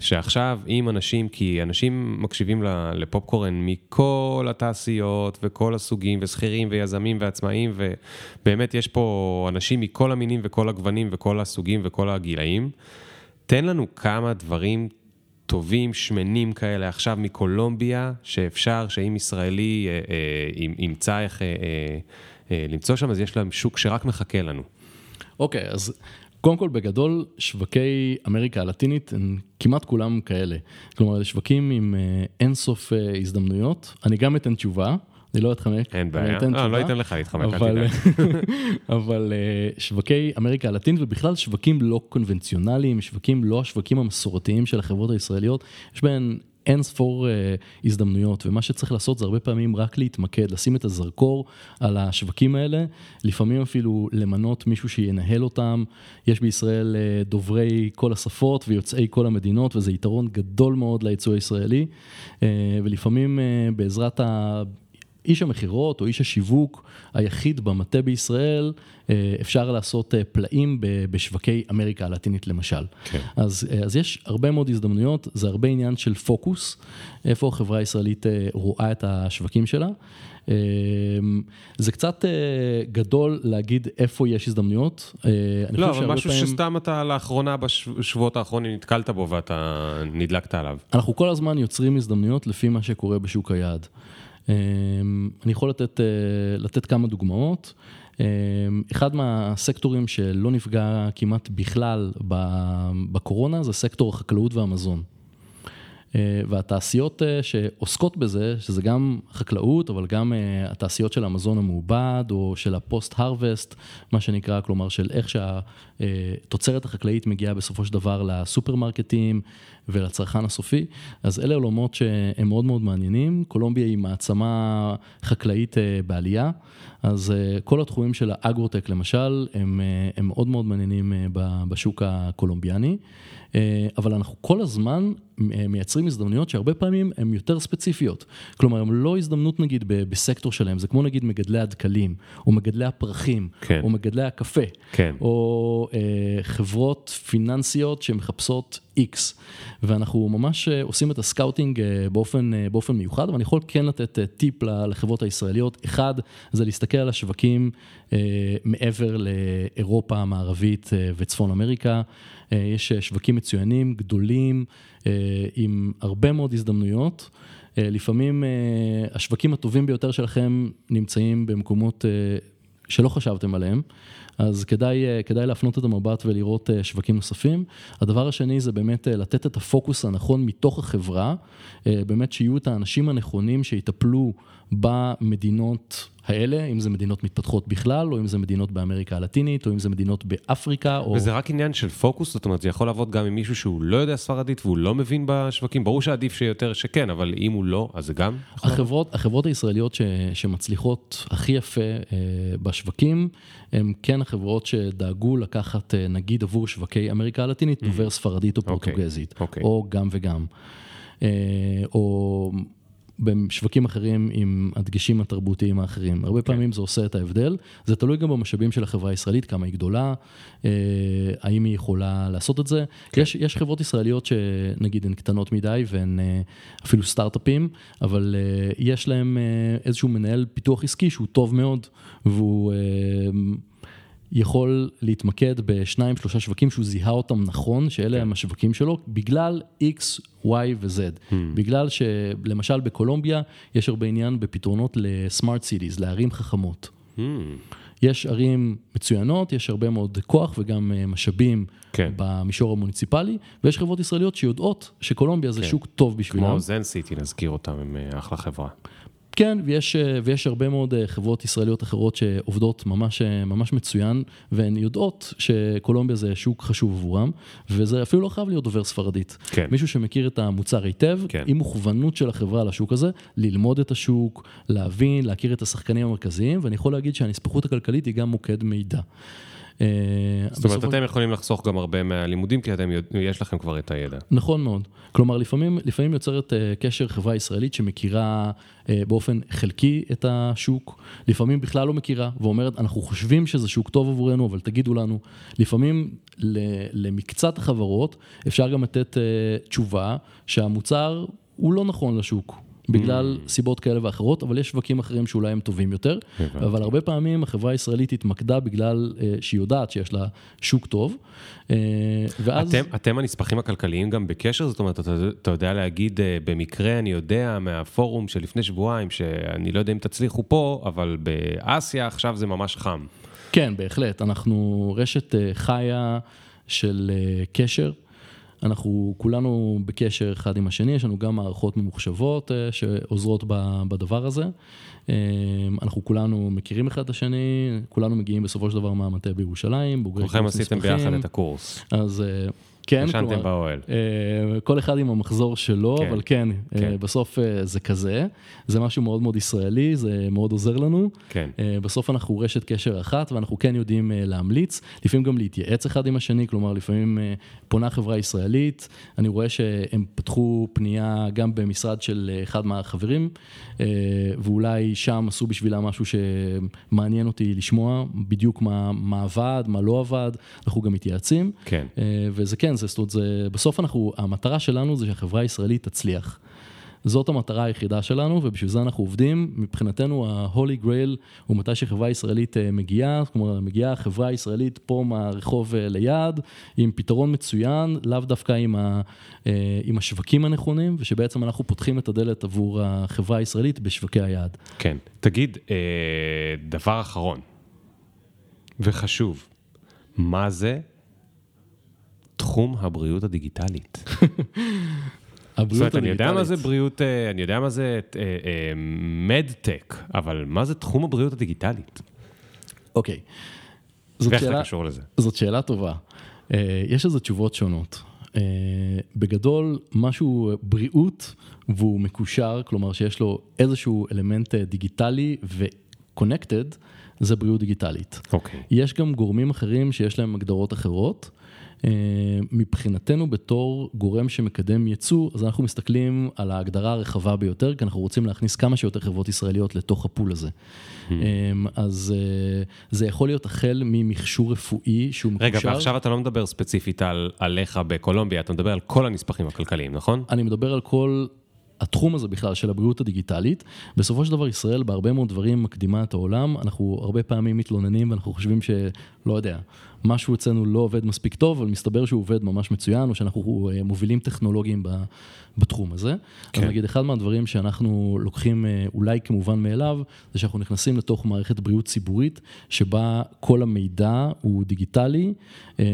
שעכשיו אם אנשים, כי אנשים מקשיבים לפופקורן מכל התעשיות וכל הסוגים, ושכירים ויזמים ועצמאים, ובאמת יש פה אנשים מכל המינים וכל הגוונים וכל הסוגים וכל הגילאים. תן לנו כמה דברים טובים, שמנים כאלה עכשיו מקולומביה, שאפשר שאם ישראלי אה, אה, ימצא איך אה, אה, למצוא שם, אז יש להם שוק שרק מחכה לנו. אוקיי, okay, אז קודם כל, בגדול, שווקי אמריקה הלטינית הם כמעט כולם כאלה. כלומר, שווקים עם אה, אינסוף אה, הזדמנויות. אני גם אתן תשובה, אני לא אתחמק. אין בעיה, לא, אני לא אתן לך להתחמק, אל תדאג. אבל אה, שווקי אמריקה הלטינית ובכלל שווקים לא קונבנציונליים, שווקים לא השווקים המסורתיים של החברות הישראליות, יש בהן אין ספור הזדמנויות, ומה שצריך לעשות זה הרבה פעמים רק להתמקד, לשים את הזרקור על השווקים האלה, לפעמים אפילו למנות מישהו שינהל אותם. יש בישראל דוברי כל השפות ויוצאי כל המדינות, וזה יתרון גדול מאוד לייצוא הישראלי, ולפעמים בעזרת ה... איש המכירות או איש השיווק היחיד במטה בישראל, אה, אפשר לעשות אה, פלאים בשווקי אמריקה הלטינית למשל. כן. אז, אה, אז יש הרבה מאוד הזדמנויות, זה הרבה עניין של פוקוס, איפה החברה הישראלית רואה את השווקים שלה. זה קצת גדול להגיד איפה יש הזדמנויות. לא, אבל משהו פעמים... שסתם אתה לאחרונה, בשבועות האחרונים נתקלת בו ואתה נדלקת עליו. אנחנו כל הזמן יוצרים הזדמנויות לפי מה שקורה בשוק היעד. אמ, אני יכול לתת, אה, לתת כמה דוגמאות. אמ, אחד מהסקטורים שלא נפגע כמעט בכלל בקורונה זה סקטור החקלאות והמזון. אה, והתעשיות אה, שעוסקות בזה, שזה גם חקלאות, אבל גם אה, התעשיות של המזון המעובד, או של ה post-harvest, מה שנקרא, כלומר של איך שהתוצרת החקלאית מגיעה בסופו של דבר לסופרמרקטים ולצרכן הסופי, אז אלה עולמות שהם מאוד מאוד מעניינים. קולומביה היא מעצמה חקלאית בעלייה, אז כל התחומים של האגרוטק למשל, הם, הם מאוד מאוד מעניינים בשוק הקולומביאני. אה, אבל אנחנו כל הזמן אה, מייצרים הזדמנויות שהרבה פעמים הן יותר ספציפיות. כלומר, הן לא הזדמנות נגיד בסקטור שלהם, זה כמו נגיד מגדלי הדקלים, או מגדלי הפרחים, כן. או מגדלי הקפה, כן. או אה, חברות פיננסיות שמחפשות X, ואנחנו ממש אה, עושים את ה scouting באופן, באופן מיוחד, ואני יכול כן לתת טיפ לחברות הישראליות. אחד, זה להסתכל על השווקים אה, מעבר לאירופה המערבית אה, וצפון אמריקה. אה, יש אה, שווקים מצוינים, גדולים, אה, עם הרבה מאוד הזדמנויות. לפעמים השווקים הטובים ביותר שלכם נמצאים במקומות שלא חשבתם עליהם, אז כדאי, כדאי להפנות את המבט ולראות שווקים נוספים. הדבר השני זה באמת לתת את הפוקוס הנכון מתוך החברה, באמת שיהיו את האנשים הנכונים שיטפלו במדינות האלה, אם זה מדינות מתפתחות בכלל, או אם זה מדינות באמריקה הלטינית, או אם זה מדינות באפריקה, או... וזה רק עניין של פוקוס? זאת אומרת, זה יכול לעבוד גם עם מישהו שהוא לא יודע ספרדית והוא לא מבין בשווקים? ברור שעדיף שיותר שכן, אבל אם הוא לא, אז זה גם? החברות, החברות הישראליות ש, שמצליחות הכי יפה אה, בשווקים, הן כן החברות שדאגו לקחת, אה, נגיד עבור שווקי אמריקה הלטינית. דובר ספרדית או אוקיי, פורטוגזית, okay, אוקיי. okay. או גם וגם. אה, או בשווקים אחרים עם הדגשים התרבותיים האחרים. הרבה כן. פעמים זה עושה את ההבדל. זה תלוי גם במשאבים של החברה הישראלית, כמה היא גדולה, אה, האם היא יכולה לעשות את זה. כן. יש, יש חברות ישראליות שנגיד הן קטנות מדי והן אה, אפילו סטארט-אפים, אבל אה, יש להם איזשהו מנהל פיתוח עסקי שהוא טוב מאוד, והוא... יכול להתמקד בשניים, שלושה שווקים שהוא זיהה אותם נכון, שאלה כן. הם השווקים שלו, בגלל X, Y ו-Z. Hmm. בגלל שלמשל בקולומביה יש הרבה עניין בפתרונות לסמארט סיטיז, לערים חכמות. Hmm. יש ערים מצוינות, יש הרבה מאוד כוח וגם אה, משאבים כן. במישור המוניציפלי, ויש חברות ישראליות שיודעות שקולומביה זה כן. שוק טוב בשבילם. כמו זן סיטי, נזכיר אותם, הם אה, אחלה חברה. כן, ויש, אה, ויש הרבה מאוד אה, חברות ישראליות אחרות שעובדות ממש, אה, ממש מצוין, והן יודעות שקולומביה זה שוק חשוב עבורם, וזה אפילו לא חייב להיות דובר ספרדית. כן. מישהו שמכיר את המוצר היטב, כן. עם מוכוונות של החברה לשוק הזה, ללמוד את השוק, להבין, להכיר את השחקנים המרכזיים, ואני יכול להגיד שהנספחות הכלכלית היא גם מוקד מידע. אה, זאת אומרת, אתם יכולים לחסוך גם הרבה מהלימודים, כי אתם, יש לכם כבר את הידע. נכון מאוד. כלומר, לפעמים, לפעמים יוצרת אה, קשר חברה ישראלית שמכירה אה, באופן חלקי את השוק, לפעמים בכלל לא מכירה, ואומרת, אנחנו חושבים שזה שוק טוב עבורנו, אבל תגידו לנו. לפעמים למקצת החברות אפשר גם לתת תשובה שהמוצר הוא לא נכון לשוק. בגלל mm. סיבות כאלה ואחרות, אבל יש שווקים אחרים שאולי הם טובים יותר, אבל הרבה פעמים החברה הישראלית התמקדה בגלל uh, שהיא יודעת שיש לה שוק טוב, uh, ואז... אתם, אתם הנספחים הכלכליים גם בקשר? זאת אומרת, אתה, אתה יודע להגיד, uh, במקרה אני יודע מהפורום של לפני שבועיים, שאני לא יודע אם תצליחו פה, אבל באסיה עכשיו זה ממש חם. כן, בהחלט. אנחנו רשת uh, חיה של uh, קשר. אנחנו כולנו בקשר אחד עם השני, יש לנו גם מערכות ממוחשבות אה, שעוזרות בדבר הזה. אה, אנחנו כולנו מכירים אחד את השני, כולנו מגיעים בסופו של דבר מהמטה בירושלים, בוגרי קורס נספחים. כולכם עשיתם ביחד את הקורס. אז... כן, ישנתם באוהל. אה, כל אחד עם המחזור שלו, כן, אבל כן, אה, כן. בסוף אה, זה כזה. זה משהו מאוד מאוד ישראלי, זה מאוד עוזר לנו. כן. בסוף אנחנו רשת קשר אחת, ואנחנו כן יודעים להמליץ, לפעמים גם להתייעץ אחד עם השני, כלומר, לפעמים פונה חברה ישראלית, אני רואה שהם פתחו פנייה גם במשרד של אחד מהחברים, ואולי שם עשו בשבילם משהו שמעניין אותי לשמוע, בדיוק מה, מה עבד, מה לא עבד, אנחנו גם מתייעצים. כן. וזה כן, זה, זאת אומרת, זה, בסוף אנחנו, המטרה שלנו זה שהחברה הישראלית תצליח. זאת המטרה היחידה שלנו, ובשביל זה אנחנו עובדים. מבחינתנו, ה-Holy Grail הוא מתי שחברה ישראלית אה, מגיעה, כלומר, מגיעה חברה ישראלית פה מהרחוב אה, ליד, עם פתרון מצוין, לאו דווקא עם, ה, אה, עם השווקים הנכונים, ושבעצם אנחנו פותחים את הדלת עבור החברה הישראלית בשווקי היעד. כן. תגיד, דבר אחרון וחשוב, מה זה תחום הבריאות הדיגיטלית? זאת הבריאות אומרת, אני יודע מה זה הדיגיטלית. בריאות, אה, אני יודע מה זה מדטק, אבל מה זה תחום הבריאות הדיגיטלית? אוקיי. זאת ואיך זה קשור לזה? זאת שאלה טובה. אה, יש לזה תשובות שונות. אה, בגדול, משהו בריאות והוא מקושר, כלומר שיש לו איזשהו אלמנט אה, דיגיטלי ו-connected, זה בריאות דיגיטלית. אוקיי. יש גם גורמים אחרים שיש להם הגדרות אחרות. אה, מבחינתנו בתור גורם שמקדם ייצוא, אז אנחנו מסתכלים על ההגדרה הרחבה ביותר, כי אנחנו רוצים להכניס כמה שיותר חברות ישראליות לתוך הפול הזה. אה, אז אה, זה יכול להיות החל ממכשור רפואי שהוא מקושר. רגע, ועכשיו אתה לא מדבר ספציפית על עליך בקולומביה, אתה מדבר על כל הנספחים הכלכליים, נכון? אני מדבר על כל התחום הזה בכלל של הבריאות הדיגיטלית. בסופו של דבר ישראל בהרבה מאוד דברים מקדימה את העולם, אנחנו הרבה פעמים מתלוננים ואנחנו חושבים שלא יודע, משהו אצלנו לא עובד מספיק טוב, אבל מסתבר שהוא עובד ממש מצוין, או שאנחנו אה, מובילים טכנולוגיים בתחום הזה. כן. אז נגיד, אחד מהדברים שאנחנו לוקחים אה, אולי כמובן מאליו, זה שאנחנו נכנסים לתוך מערכת בריאות ציבורית, שבה כל המידע הוא דיגיטלי אה,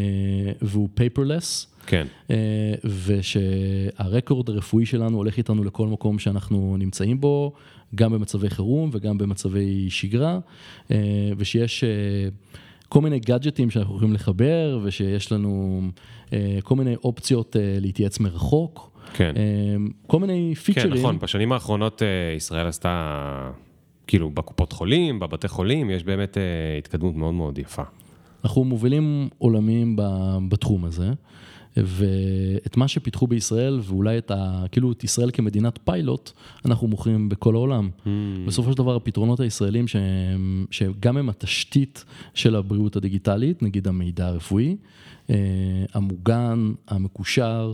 והוא paperless. כן. אה, ושהרקורד הרפואי שלנו הולך איתנו לכל מקום שאנחנו נמצאים בו, גם במצבי חירום וגם במצבי שגרה, אה, ושיש אה, כל מיני גאדג'טים שאנחנו יכולים לחבר, ושיש לנו אה, כל מיני אופציות אה, להתייעץ מרחוק, כן. אה, כל מיני כן, פיצ'רים. נכון, בשנים האחרונות אה, ישראל עשתה, כאילו, בקופות חולים, בבתי חולים, יש באמת אה, התקדמות מאוד מאוד יפה. אנחנו מובילים עולמים בתחום הזה, ואת מה שפיתחו בישראל, ואולי את ה... כאילו את ישראל כמדינת פיילוט, אנחנו מוכרים בכל העולם. Hmm. בסופו של דבר הפתרונות הישראלים שהם, שגם הם התשתית של הבריאות הדיגיטלית, נגיד המידע הרפואי, אה, המוגן, המקושר,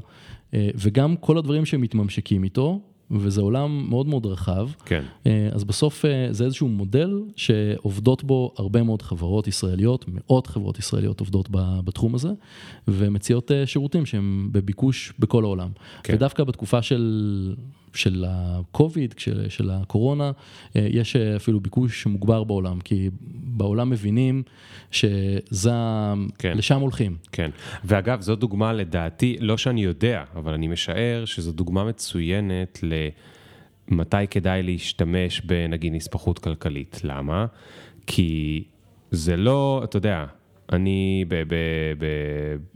אה, וגם כל הדברים שמתממשקים איתו, וזה עולם מאוד מאוד רחב. כן. אה, אז בסוף אה, זה איזשהו מודל שעובדות בו הרבה מאוד חברות ישראליות, מאות חברות ישראליות עובדות בתחום הזה, ומציעות אה, שירותים שהם בביקוש בכל העולם. כן. ודווקא בתקופה של, של ה-COVID, של, של הקורונה, אה, יש אה, אפילו ביקוש מוגבר בעולם, כי בעולם מבינים שזה, כן. לשם הולכים. כן, ואגב, זו דוגמה לדעתי, לא שאני יודע, אבל אני משער שזו דוגמה מצוינת למתי כדאי להשתמש בנגיד נספחות כלכלית. למה? כי זה לא, אתה יודע, אני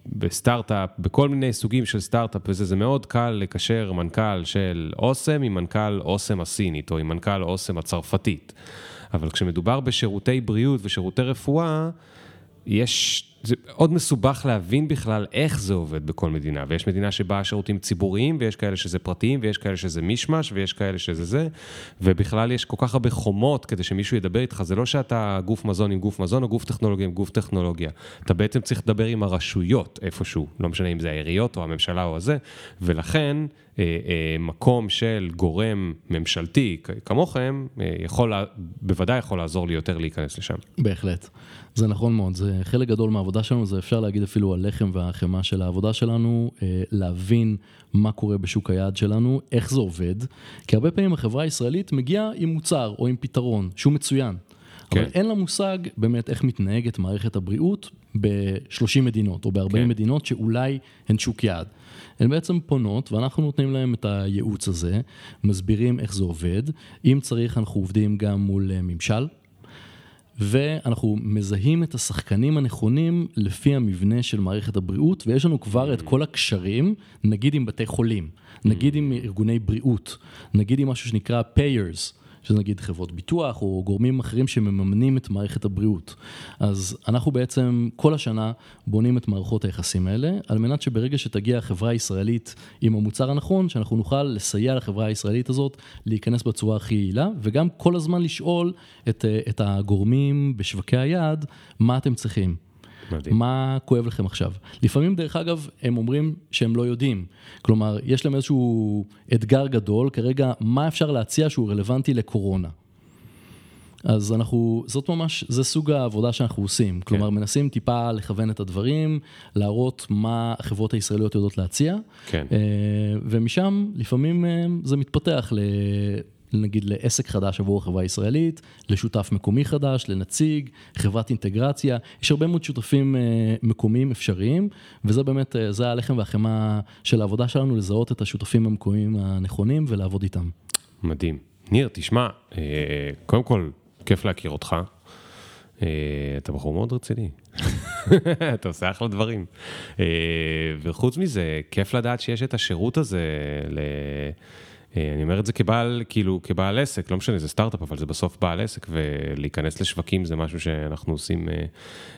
בסטארט-אפ, בכל מיני סוגים של סטארט-אפ וזה, זה מאוד קל לקשר מנכ"ל של אוסם עם מנכ"ל אוסם הסינית, או עם מנכ"ל אוסם הצרפתית. אבל כשמדובר בשירותי בריאות ושירותי רפואה, יש, זה עוד מסובך להבין בכלל איך זה עובד בכל מדינה, ויש מדינה שבה השירותים ציבוריים, ויש כאלה שזה פרטיים, ויש כאלה שזה מישמש, ויש כאלה שזה זה, ובכלל יש כל כך הרבה חומות כדי שמישהו ידבר איתך, זה לא שאתה גוף מזון עם גוף מזון, או גוף טכנולוגיה עם גוף טכנולוגיה. אתה בעצם צריך לדבר עם הרשויות איפשהו, לא משנה אם זה העיריות או הממשלה או הזה, ולכן אה, אה, מקום של גורם ממשלתי כמוכם, אה, יכול, בוודאי יכול לעזור לי יותר להיכנס לשם. בהחלט. זה נכון מאוד, זה חלק גדול מהעבודה שלנו, זה אפשר להגיד אפילו הלחם והחמאה של העבודה שלנו, אה, להבין מה קורה בשוק היעד שלנו, איך זה עובד, כי הרבה פעמים החברה הישראלית מגיעה עם מוצר או עם פתרון שהוא מצוין. כן. אבל אין לה מושג באמת איך מתנהגת מערכת הבריאות ב-30 מדינות או ב-40 כן. מדינות שאולי הן שוק יעד. הן בעצם פונות ואנחנו נותנים להן את הייעוץ הזה, מסבירים איך זה עובד. אם צריך אנחנו עובדים גם מול אה, ממשל, ואנחנו מזהים את השחקנים הנכונים לפי המבנה של מערכת הבריאות, ויש לנו כבר את כל הקשרים, נגיד עם בתי חולים, נגיד עם ארגוני בריאות, נגיד עם משהו שנקרא payers. שזה נגיד חברות ביטוח או גורמים אחרים שמממנים את מערכת הבריאות. אז אנחנו בעצם כל השנה בונים את מערכות היחסים האלה, על מנת שברגע שתגיע החברה הישראלית עם המוצר הנכון, שאנחנו נוכל לסייע לחברה הישראלית הזאת להיכנס בצורה הכי יעילה, וגם כל הזמן לשאול את, את הגורמים בשווקי היעד, מה אתם צריכים. מדהים. מה כואב לכם עכשיו? לפעמים, דרך אגב, הם אומרים שהם לא יודעים. כלומר, יש להם איזשהו אתגר גדול, כרגע, מה אפשר להציע שהוא רלוונטי לקורונה? אז אנחנו, זאת ממש, זה סוג העבודה שאנחנו עושים. כן. כלומר, מנסים טיפה לכוון את הדברים, להראות מה החברות הישראליות יודעות להציע. כן. אה, ומשם, לפעמים אה, זה מתפתח נגיד לעסק חדש עבור החברה הישראלית, לשותף מקומי חדש, לנציג, חברת אינטגרציה, יש הרבה מאוד שותפים אה, מקומיים אפשריים, וזה באמת, אה, זה הלחם והחמאה של העבודה שלנו, לזהות את השותפים המקומיים הנכונים ולעבוד איתם. מדהים. ניר, תשמע, אה, קודם כל, כיף להכיר אותך. אתה בחור מאוד רציני, אתה עושה אחלה דברים. וחוץ מזה, כיף לדעת שיש את השירות הזה אני אומר את זה כבעל, כאילו, כבעל עסק, לא משנה, זה סטארט-אפ, אבל זה בסוף בעל עסק, ולהיכנס לשווקים זה משהו שאנחנו עושים אה,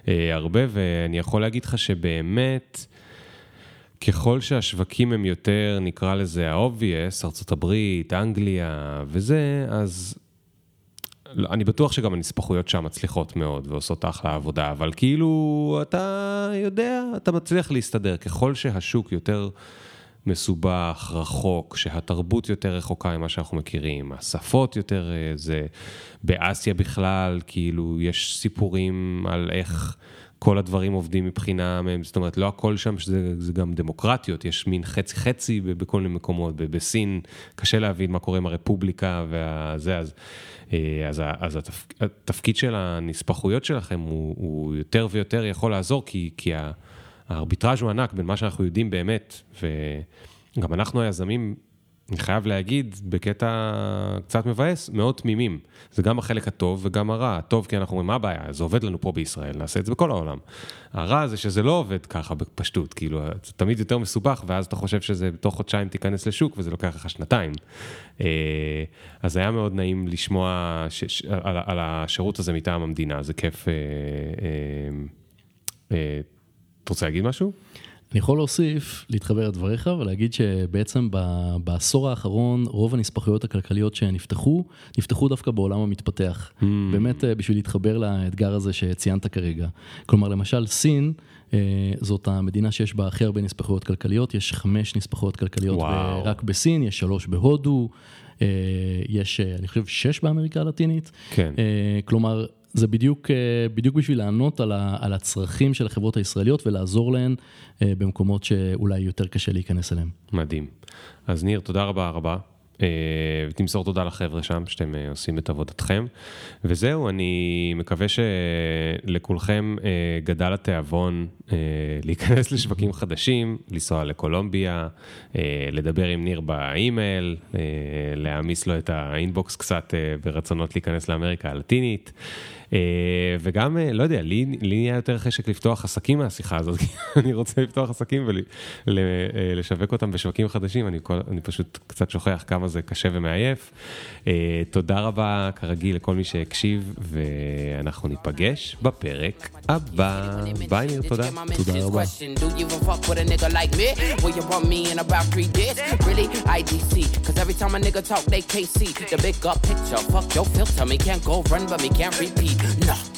אה, הרבה, ואני יכול להגיד לך שבאמת, ככל שהשווקים הם יותר, נקרא לזה ה-obvious, ארה"ב, אנגליה וזה, אז לא, אני בטוח שגם הנספחויות שם מצליחות מאוד ועושות אחלה עבודה, אבל כאילו, אתה יודע, אתה מצליח להסתדר. ככל שהשוק יותר... מסובך, רחוק, שהתרבות יותר רחוקה ממה שאנחנו מכירים, השפות יותר אה, זה, באסיה בכלל, כאילו, יש סיפורים על איך כל הדברים עובדים מבחינה, זאת אומרת, לא הכל שם, שזה, זה גם דמוקרטיות, יש מין חצי-חצי בכל מיני מקומות, בסין קשה להבין מה קורה עם הרפובליקה וזה, אז, אה, אז, אז התפ, התפקיד של הנספחויות שלכם הוא, הוא יותר ויותר יכול לעזור, כי, כי. הארביטראז' הוא ענק בין מה שאנחנו יודעים באמת, וגם אנחנו היזמים, אני חייב להגיד, בקטע קצת מבאס, מאוד תמימים. זה גם החלק הטוב וגם הרע. הטוב כי אנחנו אומרים, מה הבעיה? זה עובד לנו פה בישראל, נעשה את זה בכל העולם. הרע זה שזה לא עובד ככה בפשטות, כאילו, זה תמיד יותר מסובך, ואז אתה חושב שזה בתוך חודשיים תיכנס לשוק, וזה לוקח לך שנתיים. אה, אז היה מאוד נעים לשמוע ש- על, על השירות הזה מטעם המדינה, זה כיף. אתה רוצה להגיד משהו? אני יכול להוסיף, להתחבר לדבריך ולהגיד שבעצם בעשור האחרון רוב הנספחויות הכלכליות שנפתחו, נפתחו דווקא בעולם המתפתח. Mm. באמת אה, בשביל להתחבר לאתגר הזה שציינת כרגע. כלומר, למשל סין, אה, זאת המדינה שיש בה הכי הרבה נספחויות כלכליות, יש חמש נספחויות כלכליות וואו. רק בסין, יש שלוש בהודו. אה, יש, אני חושב, שש באמריקה הלטינית. כן. כלומר, זה בדיוק, אה, בדיוק בשביל לענות על, ה, על הצרכים של החברות הישראליות ולעזור להן אה, במקומות שאולי יותר קשה להיכנס אליהם. מדהים. אז ניר, תודה רבה רבה. אה, ותמסור תודה לחבר'ה שם שאתם עושים את עבודתכם. וזהו, אני מקווה שלכולכם גדל התיאבון להיכנס לשווקים חדשים, לנסוע לקולומביה, לדבר עם ניר באימייל, להעמיס לו את ה inbox קצת ברצונות להיכנס לאמריקה הלטינית. אה, וגם, אה, לא יודע, לי, לי נהיה יותר חשק לפתוח עסקים מהשיחה הזאת, כי אני רוצה לפתוח עסקים ולשווק אותם בשווקים חדשים, אני, אני פשוט קצת שוכח כמה זה קשה ומעייף. אה, תודה רבה, כרגיל, לכל מי שהקשיב, ואנחנו ניפגש בפרק הבא. ביי ניר, תודה. תודה רבה. every time a nigga talk, they can't see the big up picture. Fuck your filter, me can't go run, but me can't repeat. No.